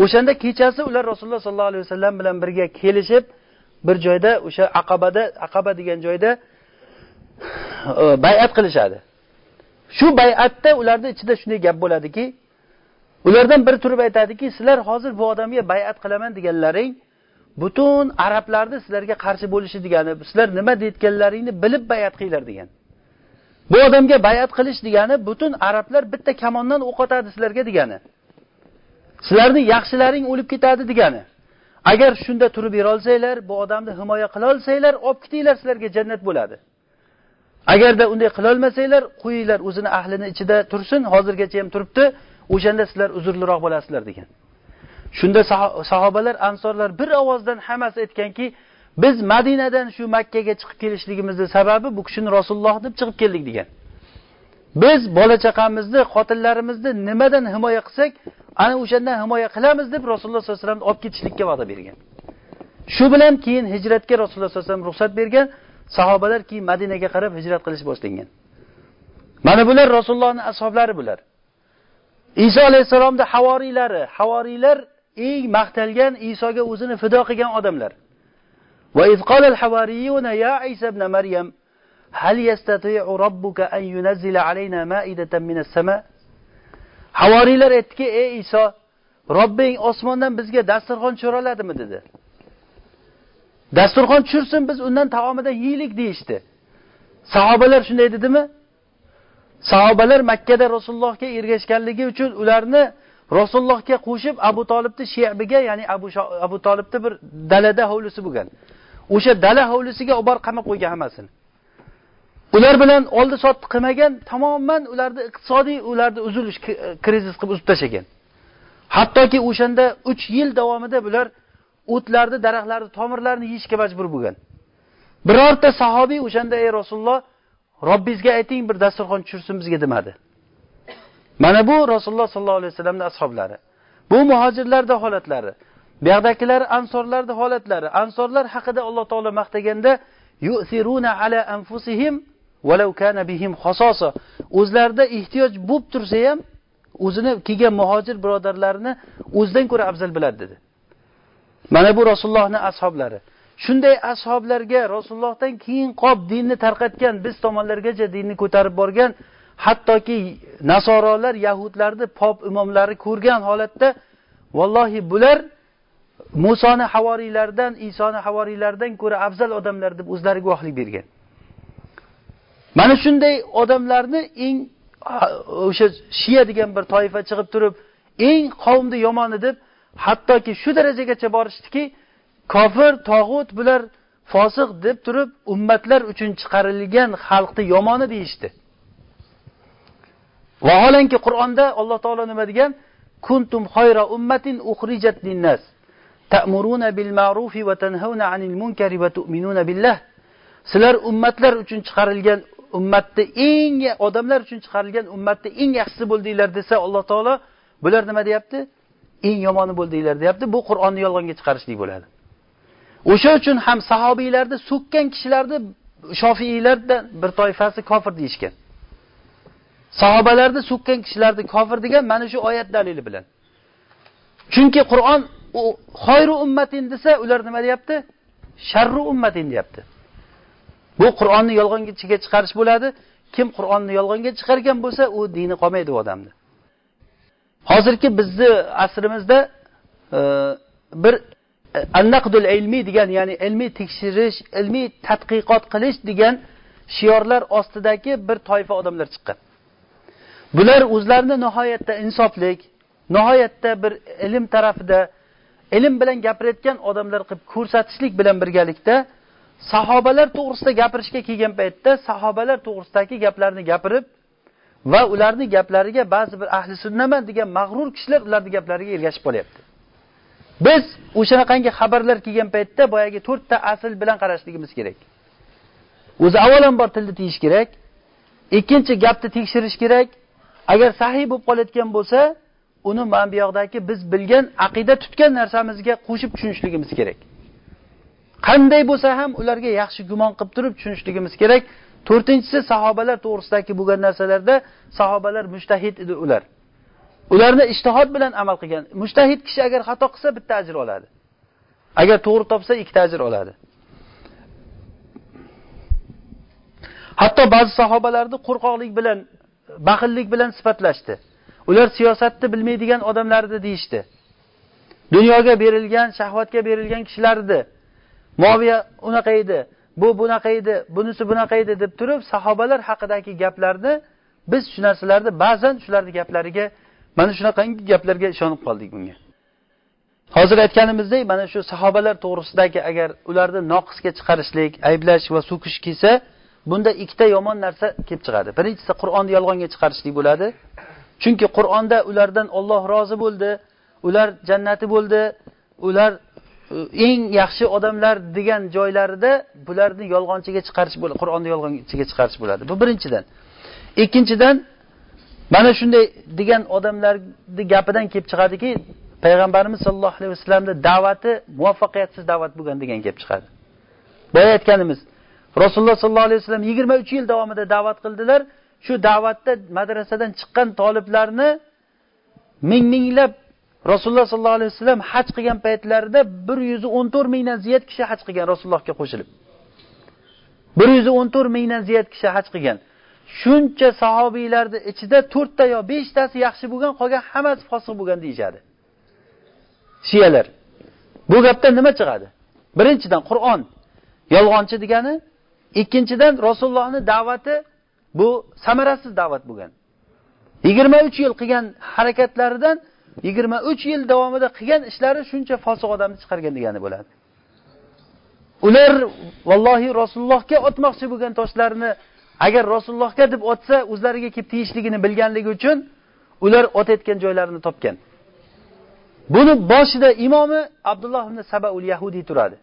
Speaker 1: O'shanda kechasi ular rasululloh sollallohu alayhi vasallam bilan birga kelishib bir joyda o'sha aqabada aqaba degan joyda e, bayat qilishadi. Shu bayatda ularni ichida shunday gap bo'ladiki ulardan biri turib aytadiki sizlar hozir bu odamga bayat qilaman deganlaring butun arablarni sizlarga qarshi bo'lishi degani sizlar nima deyotganlaringni bilib bayat qilinglar degan. Bu odamga bayat qilish degani butun arablar bitta kamondan o'q otadi sizlarga degani. Sizlarni yaxshilaring o'lib ketadi degani. Agar shunda turib berolsanglar bu odamni himoya qilolsanglar olib ketinglar sizlarga jannat bo'ladi. Agarda unday qilolmasanglar qo'yinglar o'zini ahlini ichida tursin hozirgacha ham turibdi. O'shanda sizlar uzrliroq bo'lasizlar degan. Shunda sahobalar ansorlar bir ovozdan hammasi aytganki biz madinadan shu makkaga chiqib kelishligimizni sababi bu kishini rasululloh deb chiqib keldik degan. Biz bola chaqamizni xotinlarimizni nimadan himoya qilsak ana o'shandan himoya qilamiz deb rasululloh sollallohu alayhi vasallamni olib ketishlikka va'da bergan. Shu bilan keyin hijratga rasululloh sollallohu alayhi vasallam ruxsat bergan sahobalar keyin madinaga qarab hijrat qilish boshlangan mana bular rasulullohni ashoblari bular. Iso alayhissalomni havoriylari, havoriylar eng maqtalgan Isoga o'zini fido qilgan odamlar. Va al-hawariyuna ya Isa ibn Maryam hal rabbuka an yunzila alayna ma'idatan sama? Havoriylar aytdiki, ey Iso, Robbing osmondan bizga dasturxon tushiroladimi dedi. Dasturxon tushirsin, biz undan taomidan yeylik deyishdi. Sahobalar shunday dedimi? Sahobalar makkada rasulullohga ergashganligi uchun ularni rasulullohga qo'shib abu tolibni shebiga ya'ni abu, abu tolibni bir dalada hovlisi bo'lgan. O'sha dala hovlisiga olib borib qamab qo'ygan hammasini. Ular bilan oldi sotdi qilmagan tamoman ularni iqtisodiy ularni uzilish krizis qilib uzib tashlagan. Hattoki o'shanda uch yil davomida bular o'tlarni daraxtlarni tomirlarini yeyishga majbur bo'lgan. Birorta sahobiy o'shanda ey rasululloh robbingizga ayting bir dasturxon tushirsin bizga demadi. Mana bu rasululloh sollallohu alayhi vasallamni ashoblari bu muhojirlarni holatlari bu yoqdagilar ansorlarni holatlari ansorlar haqida alloh taolo maqtaganda yusiruna ala anfusihim walau kana bihim o'zlarida ehtiyoj bo'lib tursa ham o'zini kelgan muhojir birodarlarini o'zidan ko'ra afzal biladi dedi. Mana bu rasulullohni ashoblari. Shunday ashoblarga rasulullohdan keyin qolib dinni tarqatgan biz tomonlargacha dinni ko'tarib borgan hattoki nasorolar yahudlarni pop imomlari ko'rgan holatda vallohi bular musoni havoriylaridan isoni havoriylaridan ko'ra afzal odamlar deb o'zlari guvohlik bergan. Mana shunday odamlarni eng o'sha shiya degan bir toifa chiqib turib eng qavmni yomoni deb hattoki shu darajagacha borishdiki kofir tog'ut bular fosiq deb turib ummatlar uchun chiqarilgan xalqni yomoni deyishdi. Vaholanki qur'onda alloh taolo nima degan? Kuntum xayra ummatin uxrijat linnas ta'muruna bil ma'rufi va tanhauna anil munkari va tu'minuna billah. Sizlar ummatlar uchun chiqarilgan ummatni eng odamlar uchun chiqarilgan ummatni eng yaxshisi bo'ldinglar desa alloh taolo bular nima deyapti? Eng yomoni bo'ldinglar deyapti. Bu qur'onni yolg'onga chiqarishlik bo'ladi. O'sha uchun ham sahobiylarni so'kkan kishilarni shofiylardan bir toifasi kofir deyishgan. Sahobalarni so'kkan kishilarni kofir degan mana shu oyat dalili bilan. Chunki qur'on xoyru ummatin desa ular nima deyapti? Sharru ummatin deyapti. Bu qur'onni yolg'onga chiqarish bo'ladi. Kim qur'onni yolg'onga chiqargan bo'lsa u dini qolmaydi u odamni. Hozirgi bizni asrimizda e, bir annaqdul ilmiy degan ya'ni ilmiy tekshirish ilmiy tadqiqot qilish degan shiorlar ostidagi bir toifa odamlar chiqqan. Bular o'zlarini nihoyatda insoflik nihoyatda bir ilm tarafida ilm bilan gapirayotgan odamlar qilib ko'rsatishlik bilan birgalikda sahobalar to'g'risida gapirishga kelgan paytda sahobalar to'g'risidagi gaplarni gapirib va ularni gaplariga ba'zi bir ahli sunnaman degan mag'rur kishilar ularni gaplariga ergashib qolyapti. Biz o'shanaqangi xabarlar kelgan paytda boyagi to'rtta asl bilan qarashligimiz kerak. O'zi avvalambor tilni tiyish kerak ikkinchi gapni tekshirish kerak. Agar sahiy bo'lib qolayotgan bo'lsa uni mana bu yoqdagi biz bilgan aqida tutgan narsamizga qo'shib tushunishligimiz kerak. Qanday bo'lsa ham ularga yaxshi gumon qilib turib tushunishligimiz kerak. To'rtinchisi sahobalar to'g'risidagi bo'lgan narsalarda sahobalar mushtahid edi ular. Ularni ishtihod bilan amal qilgan. Mushtahid kishi agar xato qilsa bitta ajr oladi. Agar to'g'ri topsa ikkita ajr oladi. Hatto ba'zi sahobalarni qo'rqoqlik bilan baxillik bilan sifatlashdi. Ular siyosatni bilmaydigan odamlar edi deyishdi. Dunyoga berilgan shahvatga berilgan kishilar edi moviya unaqa edi bu bunaqa edi bunisi bunaqa edi deb turib sahobalar haqidagi gaplarni biz shu narsalarni ba'zan shularni gaplariga mana shunaqangi gaplarga ishonib qoldik bunga. Hozir aytganimizdek mana shu sahobalar to'g'risidagi agar ularni noqisga chiqarishlik ayblash va so'kish kelsa bunda ikkita yomon narsa kelib chiqadi. Birinchisi qur'onni yolg'onga chiqarishlik bo'ladi. Chunki qur'onda ulardan olloh rozi bo'ldi ular jannati bo'ldi ular e, eng yaxshi odamlar degan joylarida bularni yolg'onchiga chiqarish bo'ladi qur'onni yolg'onchiga chiqarish bo'ladi. Bu birinchidan. Ikkinchidan mana shunday degan odamlarni gapidan kelib chiqadiki payg'ambarimiz sollallohu alayhi vasallamni da'vati muvaffaqiyatsiz da'vat bo'lgan degan kelib chiqadi. Boya aytganimiz rasululloh sollallohu alayhi vasallam yigirma uch yil davomida da'vat qildilar. Shu da'vatda madrasadan chiqqan toliblarni ming minglab rasululloh sollallohu alayhi vasallam haj qilgan paytlarida bir yuz o'n to'rt mingdan ziyod kishi haj qilgan rasulullohga qo'shilib. Bir yuz o'n to'rt mingdan ziyod kishi haj qilgan. Shuncha sahobiylarni ichida to'rtta yo beshtasi yaxshi bo'lgan qolgan hammasi fosiq bo'lgan deyishadi. Shiyalar bu gapdan nima chiqadi? Birinchidan qur'on yolg'onchi degani ikkinchidan rasulullohni da'vati bu samarasiz da'vat bo'lgan. Yigirma uch yil qilgan harakatlaridan yigirma uch yil davomida qilgan ishlari shuncha fosiq odamni chiqargan degani bo'ladi. Ular vallohi rasulullohga otmoqchi bo'lgan toshlarni agar rasulullohga deb otsa o'zlariga kelib tegishligini bilganligi uchun ular otayotgan joylarini topgan. Buni boshida imomi abdulloh ibn sabaul yahudiy turadi.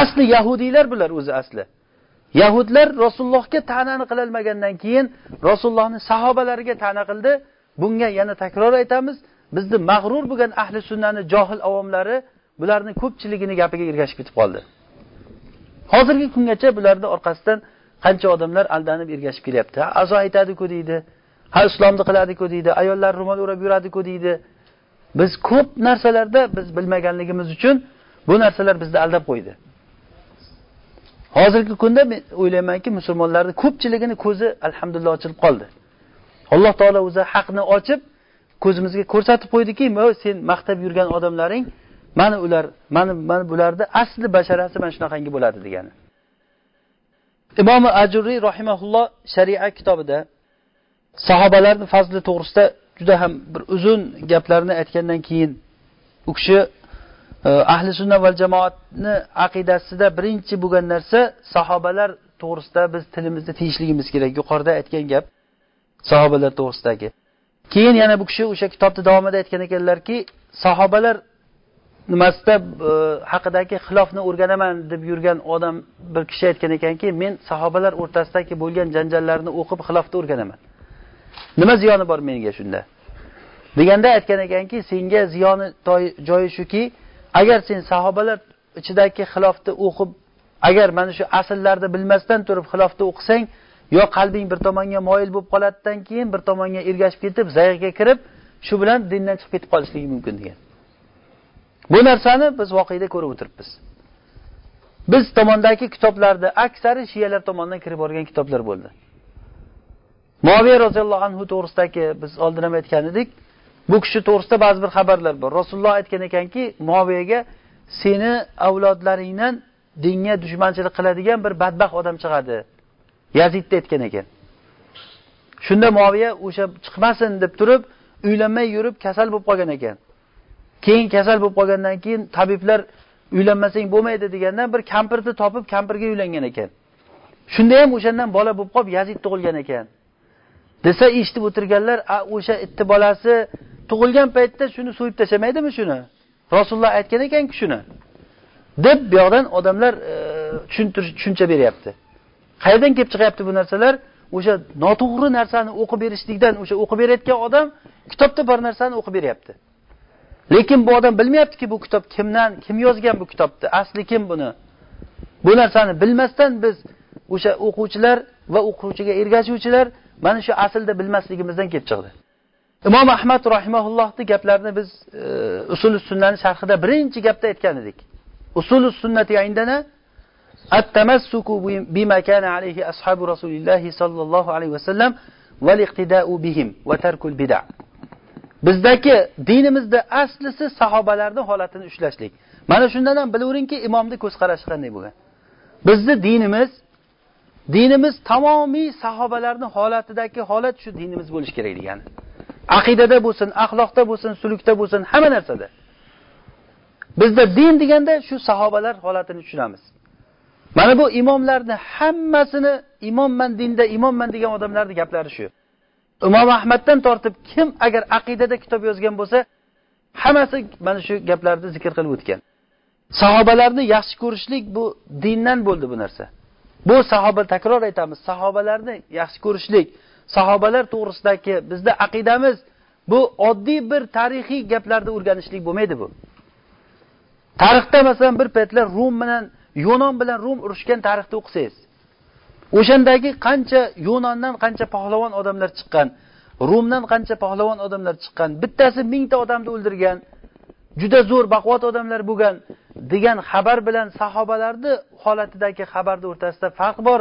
Speaker 1: Asli yahudiylar bular o'zi asli. Yahudlar rasulullohga ta'nani qilolmagandan keyin rasulullohni sahobalariga ta'na qildi. Bunga yana takror aytamiz bizni mag'rur bo'lgan ahli sunnani johil avomlari bularni ko'pchiligini gapiga ergashib ketib qoldi. Hozirgi kungacha bularni orqasidan qancha odamlar aldanib ergashib kelyapti? Ha azo aytadiku deydi. Ha islomni qiladiku deydi. Ayollar ro'mol o'rab yuradiku deydi. Biz ko'p narsalarda biz bilmaganligimiz uchun bu narsalar bizni aldab qo'ydi. Hozirgi kunda men o'ylaymanki musulmonlarni ko'pchiligini ko'zi alhamdulillah ochilib qoldi. Alloh taolo o'zi haqni ochib ko'zimizga ko'rsatib qo'ydiki sen maqtab yurgan odamlaring mana ular mana mana bularni asli basharasi mana shunaqangi bo'ladi degani. Imomi ajuriy rahimaulloh sharia kitobida sahobalarni fazli to'g'risida juda ham bir uzun gaplarni aytgandan keyin u kishi e, ahli sunna va jamoatni aqidasida birinchi bo'lgan narsa sahobalar to'g'risida biz tilimizni tiyishligimiz kerak. Yuqorida aytgan gap sahobalar to'g'risidagi. Keyin yana bu kishi o'sha kitobni davomida aytgan ekanlarki sahobalar nimasida e, haqidagi xilofni o'rganaman deb yurgan odam bir kishi aytgan ekanki men sahobalar o'rtasidagi bo'lgan janjallarni o'qib xilofni o'rganaman. Nima ziyoni bor menga shunda? Deganda aytgan ekanki senga ziyoni joyi shuki agar sen sahobalar ichidagi xilofni o'qib agar mana shu asllarni bilmasdan turib xilofni o'qisang yo qalbing bir tomonga moyil bo'lib qoladidan keyin bir tomonga ergashib ketib zayiqga kirib shu bilan dindan chiqib ketib qolishligi mumkin degan. Bu narsani biz voqeda ko'rib o'tiribmiz. Biz tomondagi kitoblarda aksari shiyalar tomonidan kirib borgan kitoblar bo'ldi. Moviya roziyallohu anhu to'g'risidagi biz oldin ham aytgan edik bu kishi to'g'risida ba'zi bir xabarlar bor. Rasululloh aytgan ekanki moviyaga seni avlodlaringdan dinga dushmanchilik qiladigan bir badbaxt odam chiqadi. Yazidni aytgan ekan. Shunda moviya o'sha chiqmasin deb turib uylanmay yurib kasal bo'lib qolgan ekan. Keyin kasal bo'lib qolgandan keyin tabiblar uylanmasang bo'lmaydi degandan bir kampirni topib kampirga uylangan ekan. Shunda ham o'shandan bola bo'lib qolib yazid tug'ilgan ekan. Desa eshitib o'tirganlar o'sha itti bolasi tug'ilgan paytda shuni so'yib tashlamaydimi shuni? Rasululloh aytgan ekanku shuni. Deb bu yoqdan odamlar e, tushuntirish tushuncha beryapti. Qayerdan kelib chiqyapti bu narsalar? O'sha noto'g'ri narsani o'qib berishlikdan o'sha o'qib berayotgan odam kitobda bor narsani o'qib beryapti. lekin bu odam bilmayaptiki bu kitob kimdan kim yozgan bu kitobni asli kim buni bu narsani bilmasdan biz o'sha o'quvchilar va o'quvchiga ergashuvchilar mana shu aslda bilmasligimizdan kelib chiqdi imom ahmad rahimaullohni gaplarini biz e, usuli sunnani sharhida birinchi gapda aytgan edik usuli sunnati indana التمسك بما كان عليه أصحاب رسول الله صلى الله عليه وسلم والاقتداء بهم وترك البدع bizdagi dinimizda aslisi sahobalarni holatini ushlashlik. Mana shundan ham bilaveringki imomni ko'z qarashi qanday bo'lgan? Bizni dinimiz dinimiz tamomiy sahobalarni holatidagi holat shu dinimiz bo'lishi kerak degani. Aqidada bo'lsin axloqda bo'lsin sulukda bo'lsin hamma narsada. Bizda din deganda shu sahobalar holatini tushunamiz. Mana bu imomlarni hammasini imomman dinda imomman degan odamlarni gaplari shu. Imom ahmaddan tortib kim agar aqidada kitob yozgan bo'lsa hammasi mana shu gaplarni zikr qilib o'tgan. Sahobalarni yaxshi ko'rishlik bu dindan bo'ldi bu narsa. Bu sahoba takror aytamiz sahobalarni yaxshi ko'rishlik sahobalar to'g'risidagi bizda aqidamiz bu oddiy bir tarixiy gaplarni o'rganishlik bo'lmaydi bu. Tarixda masalan bir paytlar rum bilan yunon bilan rum urushgan tarixni o'qisangiz o'shandagi qancha yunondan qancha pahlavon odamlar chiqqan rumdan qancha pahlavon odamlar chiqqan bittasi mingta odamni o'ldirgan juda zo'r baquvvat odamlar bo'lgan degan xabar bilan sahobalarni holatidagi xabarni o'rtasida farq bor.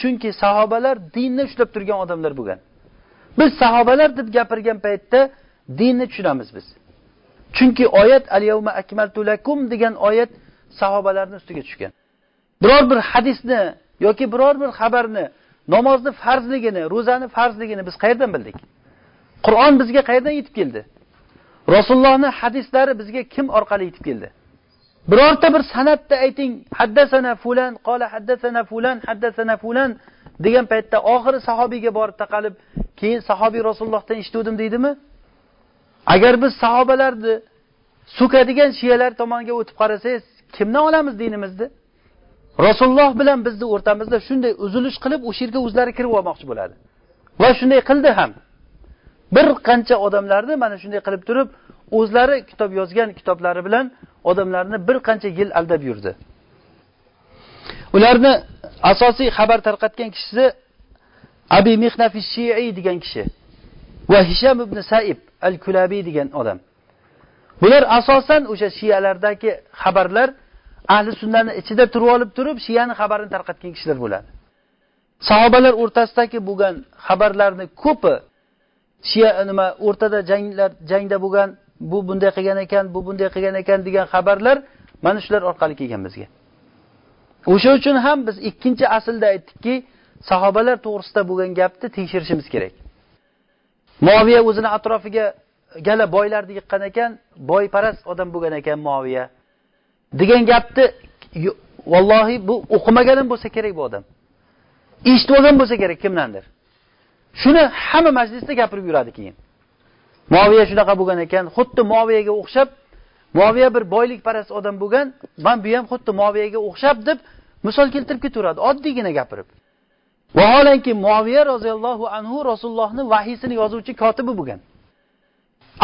Speaker 1: Chunki sahobalar dinni ushlab turgan odamlar bo'lgan. Biz sahobalar deb gapirgan paytda dinni tushunamiz biz. Chunki oyat al yawma akmaltu lakum degan oyat sahobalarni ustiga tushgan. Biror bir hadisni yoki biror bir xabarni namozni farzligini ro'zani farzligini biz qayerdan bildik? Qur'on bizga qayerdan yetib keldi? Rasulullohni hadislari bizga kim orqali yetib keldi? Birorta bir san'atda ayting haddasana fulan qola haddasana fulan haddasana fulan degan paytda oxiri sahobiyga borib taqalib keyin sahobiy rasulullohdan eshituvdim deydimi? Agar biz sahobalarni so'kadigan shiyalar tomoniga o'tib qarasangiz kimdan olamiz dinimizni? Rasululloh bilan bizni o'rtamizda shunday uzilish qilib o'sha yerga o'zlari kirib olmoqchi bo'ladi. Va shunday qildi ham. Bir qancha odamlarni mana shunday qilib turib o'zlari kitob yozgan kitoblari bilan odamlarni bir qancha yil aldab yurdi. Ularni asosiy xabar tarqatgan kishisi abi mehnafi shiiy degan kishi va hisham ibn saib al kulabiy degan odam. Bular asosan o'sha shiyalardagi xabarlar ahli sunnani ichida turib olib turib shiyani xabarini tarqatgan kishilar bo'ladi. Sahobalar o'rtasidagi bo'lgan xabarlarni ko'pi shiya nima o'rtada janglar jangda bo'lgan bu bunday qilgan ekan bu bunday qilgan ekan degan xabarlar mana shular orqali kelgan bizga. O'sha uchun ham biz ikkinchi aslda aytdikki sahobalar to'g'risida bo'lgan gapni tekshirishimiz kerak. Moviya o'zini atrofiga gala boylarni yiqqan ekan boyparast odam bo'lgan ekan moviya degan gapni vallohi bu o'qimagan ham bo'lsa kerak bu odam. Eshitib olgan bo'lsa kerak kimdandir. Shuni hamma majlisda gapirib yuradi keyin. Moviya shunaqa bo'lgan ekan xuddi moviyaga o'xshab moviya bir boylikparast odam bo'lgan man bu ham xuddi moviyaga o'xshab deb misol keltirib ketaveradi oddiygina gapirib. Vaholanki moviya roziyallohu anhu rasulullohni vahiysini yozuvchi kotibi bo'lgan.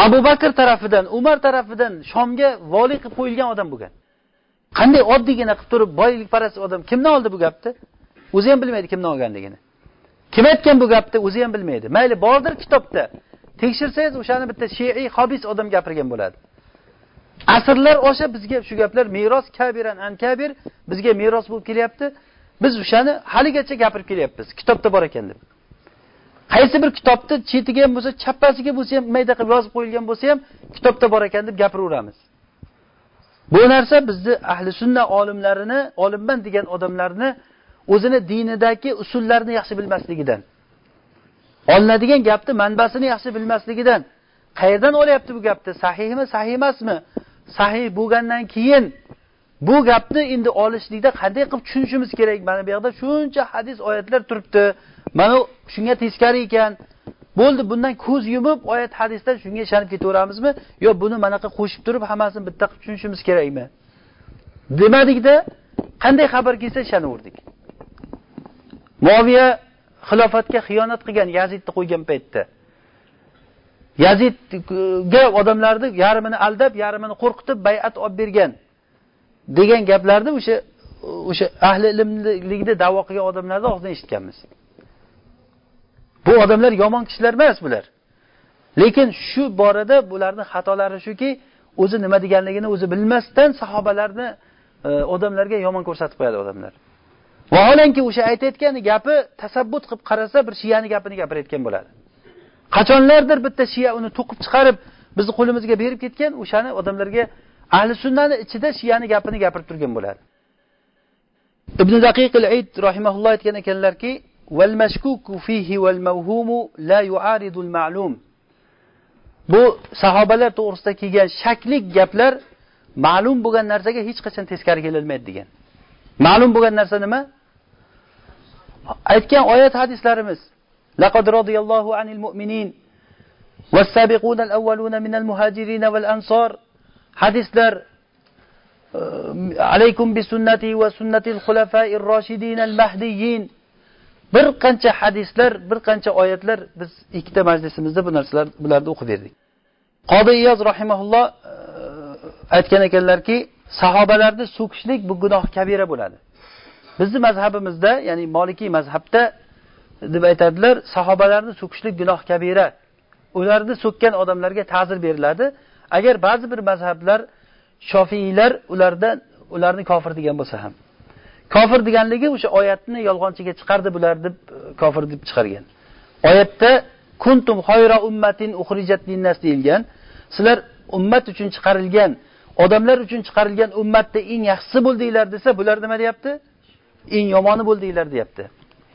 Speaker 1: Abu bakr tarafidan umar tarafidan shomga voliy qilib qo'yilgan odam bo'lgan. Qanday oddiygina qilib turib boylikparast odam kimdan oldi bu gapni? O'zi ham bilmaydi kimdan olganligini. Kim aytgan bu gapni o'zi ham bilmaydi. Mayli bordir kitobda. Tekshirsangiz o'shani bitta shiiy hobis odam gapirgan bo'ladi. Asrlar osha bizga shu gaplar meros kabiran an kabir bizga meros bo'lib kelyapti. Biz o'shani haligacha gapirib kelyapmiz. Kitobda bor ekan deb. Qaysi bir kitobni chetiga ham bo'lsa chappasiga bo'lsa ham mayda qilib yozib qo'yilgan bo'lsa ham kitobda bor ekan deb gapiraveramiz. Bu narsa bizni ahli sunna olimlarini olimman degan odamlarni o'zini dinidagi usullarni yaxshi bilmasligidan olinadigan gapni manbasini yaxshi bilmasligidan qayerdan olyapti bu gapni sahihmi sahih emasmi? Sahih bo'lgandan keyin bu gapni endi olishlikda qanday qilib tushunishimiz kerak? Mana bu yoqda shuncha hadis oyatlar turibdi. Mana shunga teskari ekan. Bo'ldi bundan ko'z yumib oyat hadisdan shunga ishonib ketaveramizmi? Yo buni manaqa qo'shib turib hammasini bitta qilib tushunishimiz kerakmi? Demadikda qanday xabar kelsa ishonaverdik. Moviya xilofatga xiyonat qilgan yazidni qo'ygan paytda. Yazidga odamlarni yarmini aldab yarmini qo'rqitib bay'at olib bergan degan gaplarni o'sha o'sha ahli ilmlikni da'vo qilgan odamlarni og'zidan eshitganmiz. Bu odamlar yomon kishilar emas bular. Lekin shu borada bularni xatolari shuki o'zi nima deganligini o'zi bilmasdan sahobalarni e, odamlarga yomon ko'rsatib qo'yadi odamlar. Vaholanki o'sha aytayotgan gapi tasabbut qilib qarasa bir shiyani gapini gapirayotgan bo'ladi. Qachonlardir bitta shiya uni to'qib chiqarib bizni qo'limizga berib ketgan o'shani odamlarga ahli sunnani ichida shiyani gapini gapirib turgan bo'ladi. Ibn daqiq al ayd rahimaulloh aytgan ekanlarki val mashkuku fihi val mavhumu la yuaridul ma'lum bu sahobalar to'g'risida kelgan shaklik gaplar ma'lum bo'lgan narsaga hech qachon teskari kelolmaydi degan ma'lum bo'lgan narsa nima aytgan oyat hadislarimiz لقد رضي الله عن المؤمنين والسابقون الأولون من المهاجرين والأنصار hadislar alaykum bi sunnati va sunnatil xulafai roshidin al mahdiyyin bir qancha hadislar bir qancha oyatlar biz ikkita majlisimizda bu narsalar bularni o'qib berdik. Qodi iyoz rahimaulloh e, aytgan ekanlarki sahobalarni so'kishlik bu gunoh kabira bo'ladi. Bizni mazhabimizda ya'ni molikiy mazhabda deb aytadilar sahobalarni so'kishlik gunoh kabira. Ularni so'kkan odamlarga ta'zir beriladi. Agar ba'zi bir mazhablar shofiylar ulardan ularni kofir degan bo'lsa ham. Kofir deganligi o'sha oyatni yolg'onchiga chiqardi bular deb e, kofir deb chiqargan. Oyatda kuntum xoyra ummatin uxrijat linnas deyilgan. Sizlar ummat uchun chiqarilgan odamlar uchun chiqarilgan ummatda eng yaxshisi bo'ldinglar desa bular nima deyapti? Eng yomoni bo'ldinglar deyapti.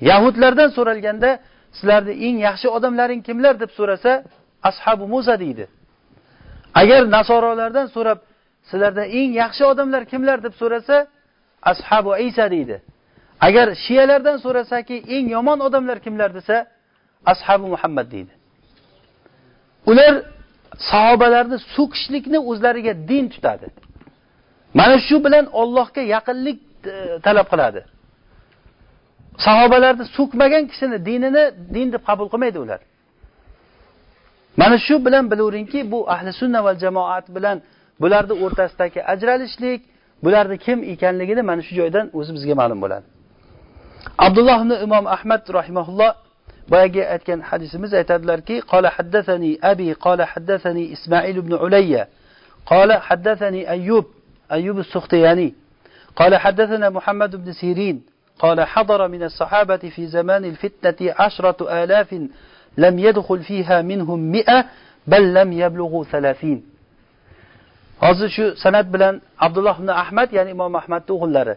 Speaker 1: Yahudlardan so'ralganda sizlarni eng yaxshi odamlaring kimlar? deb so'rasa ashabu musa deydi. Agar nasorolardan so'rab sizlarda eng yaxshi odamlar kimlar? deb so'rasa ashabu isa deydi. Agar shiyalardan so'rasaki eng yomon odamlar kimlar desa ashabu muhammad deydi. Ular sahobalarni so'kishlikni o'zlariga din tutadi. Mana shu bilan ollohga yaqinlik e, talab qiladi. Sahobalarni so'kmagan kishini dinini din deb qabul qilmaydi ular. Mana shu bilan bilaveringki bu ahli sunna va jamoat bilan bularni o'rtasidagi ajralishlik bularni kim ekanligini mana shu joydan o'zi bizga ma'lum bo'ladi abdulloh ibn imom ahmad rahimaulloh boyagi aytgan hadisimiz aytadilarki qola haddasani abi qola haddasani ismoil ibn ulayya qola haddasani ayyub ayyub السختياني قال حدثنا محمد بن سيرين قال حضر من الصحابة في زمان الفتنة عشرة آلاف لم يدخل فيها منهم مئة بل لم يبلغوا ثلاثين hozir shu san'at bilan abdulloh ibn ahmad ya'ni imom ahmadni o'g'illari.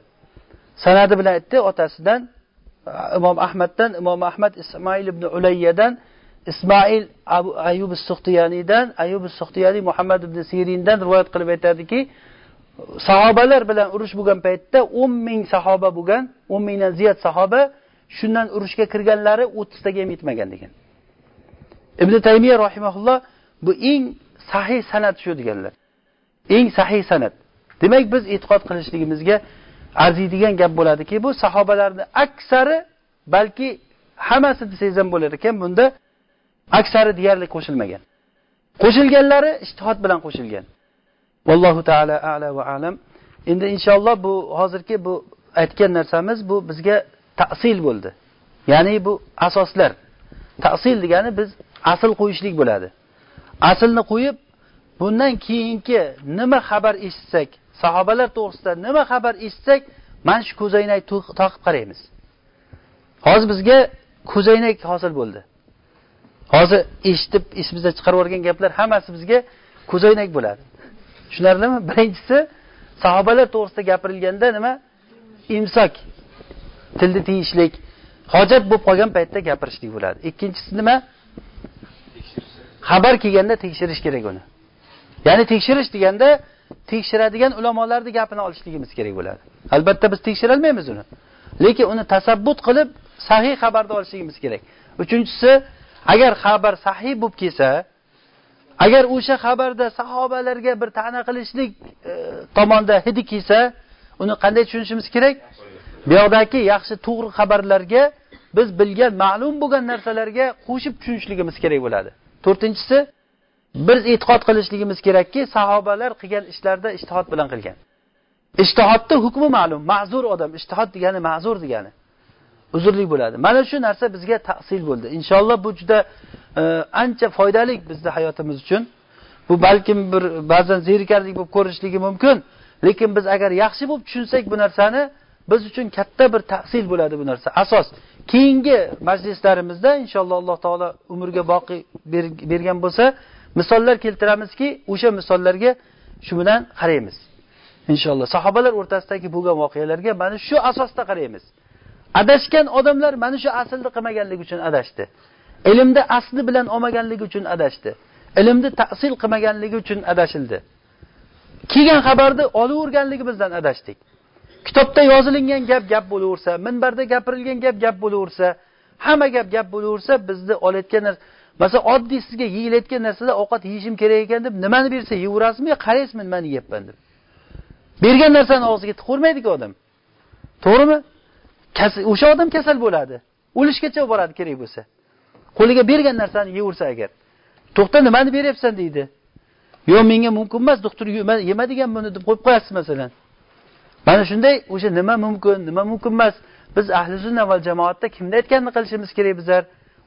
Speaker 1: San'ati bilan aytdi otasidan e, imom ahmaddan imom ahmad ismoil ibn ulayyadan ismoil abu ayub suxtiyaniydan ayub suxtiyaniy muhammad ibn sirindan rivoyat qilib aytadiki sahobalar bilan urush bo'lgan paytda o'n ming sahoba bo'lgan o'n mingdan ziyod sahoba shundan urushga kirganlari o'ttiztaga ham yetmagan degan. Ibn taymiya rahimaulloh bu eng sahih san'at shu deganlar. Eng sahih san'at. Demak biz e'tiqod qilishligimizga arziydigan gap bo'ladiki bu sahobalarni aksari balki hammasi desangiz ham bo'lar ekan bunda aksari deyarli qo'shilmagan. Qo'shilganlari ishtihod bilan qo'shilgan. Vallohu taala ala va alam. Endi inshaalloh bu hozirgi bu aytgan narsamiz bu bizga ta'sil bo'ldi. Ya'ni bu asoslar. Ta'sil degani biz asl qo'yishlik bo'ladi. Aslni qo'yib bundan keyingi nima xabar eshitsak sahobalar to'g'risida nima xabar eshitsak mana shu ko'zoynak taqib qaraymiz. Hozir bizga ko'zoynak hosil bo'ldi. Hozir eshitib esimizdan chiqarib yuborgan gaplar hammasi bizga ko'zoynak bo'ladi. Tushunarlimi? Birinchisi sahobalar to'g'risida gapirilganda nima? Imsok tilni tiyishlik hojat bo'lib qolgan paytda gapirishlik bo'ladi. Ikkinchisi nima? Xabar kelganda tekshirish kerak uni ya'ni tekshirish deganda tekshiradigan ulamolarni gapini olishligimiz kerak bo'ladi. Albatta biz tekshirolmaymiz uni. Lekin uni tasabbut qilib sahih xabarni olishligimiz kerak. Uchinchisi agar xabar sahih bo'lib kelsa agar o'sha xabarda sahobalarga bir ta'na qilishlik e, tomonda hidi kelsa uni qanday tushunishimiz kerak? Bu yoqdagi yaxshi to'g'ri xabarlarga biz bilgan ma'lum bo'lgan narsalarga qo'shib tushunishligimiz kerak bo'ladi. To'rtinchisi biz e'tiqod qilishligimiz kerakki sahobalar qilgan ishlarda ishtihod bilan qilgan. Ishtihodni hukmi ma'lum ma'zur odam ishtihod degani ma'zur degani. Uzrli bo'ladi. Mana shu narsa bizga tahsil bo'ldi. Inshaalloh bu juda e, ancha foydali bizni hayotimiz uchun. Bu balkim bir ba'zan zerikarlik bo'lib ko'rinishligi mumkin. Lekin biz agar yaxshi bo'lib tushunsak bu narsani biz uchun katta bir tahsil bo'ladi bu narsa. Asos keyingi majlislarimizda inshaalloh alloh taolo umrga boqiy bergan bo'lsa misollar keltiramizki o'sha misollarga shu bilan qaraymiz. Inshaalloh. Sahobalar o'rtasidagi bo'lgan voqealarga mana shu asosda qaraymiz. Adashgan odamlar mana shu aslni qilmaganligi uchun adashdi. Ilmni asli bilan olmaganligi uchun adashdi. Ilmni ta'sil qilmaganligi uchun adashildi. Kelgan xabarni olaverganligimizdan adashdik. Kitobda yozilingan gap gap bo'laversa minbarda gapirilgan gap gap bo'laversa hamma gap gap bo'laversa bizni olayotgan narsa masalan oddiy sizga yeyilayotgan narsada ovqat yeyishim kerak ekan deb nimani bersa yeyverasizmi yo qaraysizmi nimani yeyapman deb? Bergan narsani og'ziga tiqavermaydiku odam. To'g'rimi? O'sha odam kasal bo'ladi. O'lishgacha boradi kerak bo'lsa. Qo'liga bergan narsani yeyversa agar to'xta nimani beryapsan deydi. Yo'q menga mumkin emas doktor yemadigan buni deb qo'yib qo'yasiz masalan. Mana shunday o'sha nima mumkin nima mumkin emas. Biz ahli sunna va jamoatda kimni aytganini qilishimiz kerak bizlar?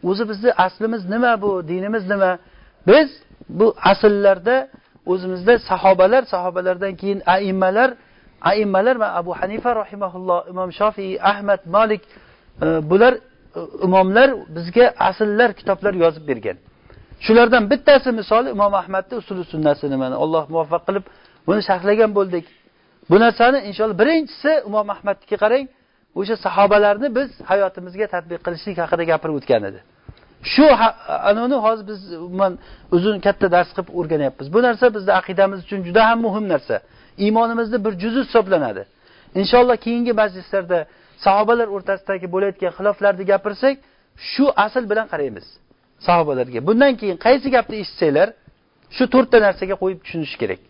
Speaker 1: O'zi bizni aslimiz nima bu dinimiz nima? Biz bu asllarda o'zimizda sahobalar sahobalardan keyin aimmalar aimmalar va abu hanifa rahimaulloh imom shofiy ahmad molik e, bular e, imomlar bizga asllar kitoblar yozib bergan. Shulardan bittasi misoli imom ahmadni usuli sunnasini mana alloh muvaffaq qilib buni sharhlagan bo'ldik. Bu narsani inshaalloh birinchisi imom ahmadniki qarang o'sha sahobalarni biz hayotimizga tadbiq qilishlik haqida gapirib o'tgan edi. Shu anavini hozir biz umuman uzun katta dars qilib o'rganyapmiz. Bu narsa bizni aqidamiz uchun juda ham muhim narsa. Iymonimizni bir juzi hisoblanadi. Inshaalloh keyingi majlislarda sahobalar o'rtasidagi bo'layotgan xiloflarni gapirsak shu asl bilan qaraymiz sahobalarga. Bundan keyin qaysi gapni eshitsanglar shu to'rtta narsaga qo'yib tushunish kerak.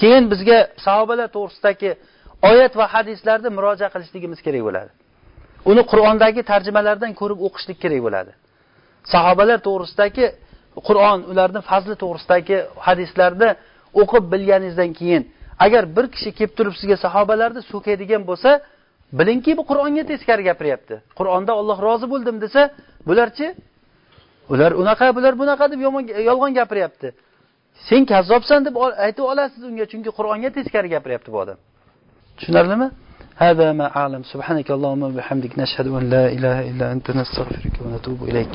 Speaker 1: Keyin bizga sahobalar to'g'risidagi oyat va hadislarni murojaat qilishligimiz kerak bo'ladi. Uni qur'ondagi tarjimalardan ko'rib o'qishlik kerak bo'ladi. sahobalar to'g'risidagi qur'on ularni fazli to'g'risidagi hadislarni o'qib bilganingizdan keyin agar bir kishi kelib turib sizga sahobalarni so'kaydigan bo'lsa bilingki bu qur'onga teskari gapiryapti qur'onda olloh rozi bo'ldim desa bularchi ular unaqa bular bunaqa deb yomon yolg'on gapiryapti sen kazzobsan deb aytib olasiz unga chunki qur'onga teskari gapiryapti bu odam tushunarlimi هذا ما أعلم سبحانك اللهم وبحمدك نشهد أن لا إله إلا أنت نستغفرك ونتوب إليك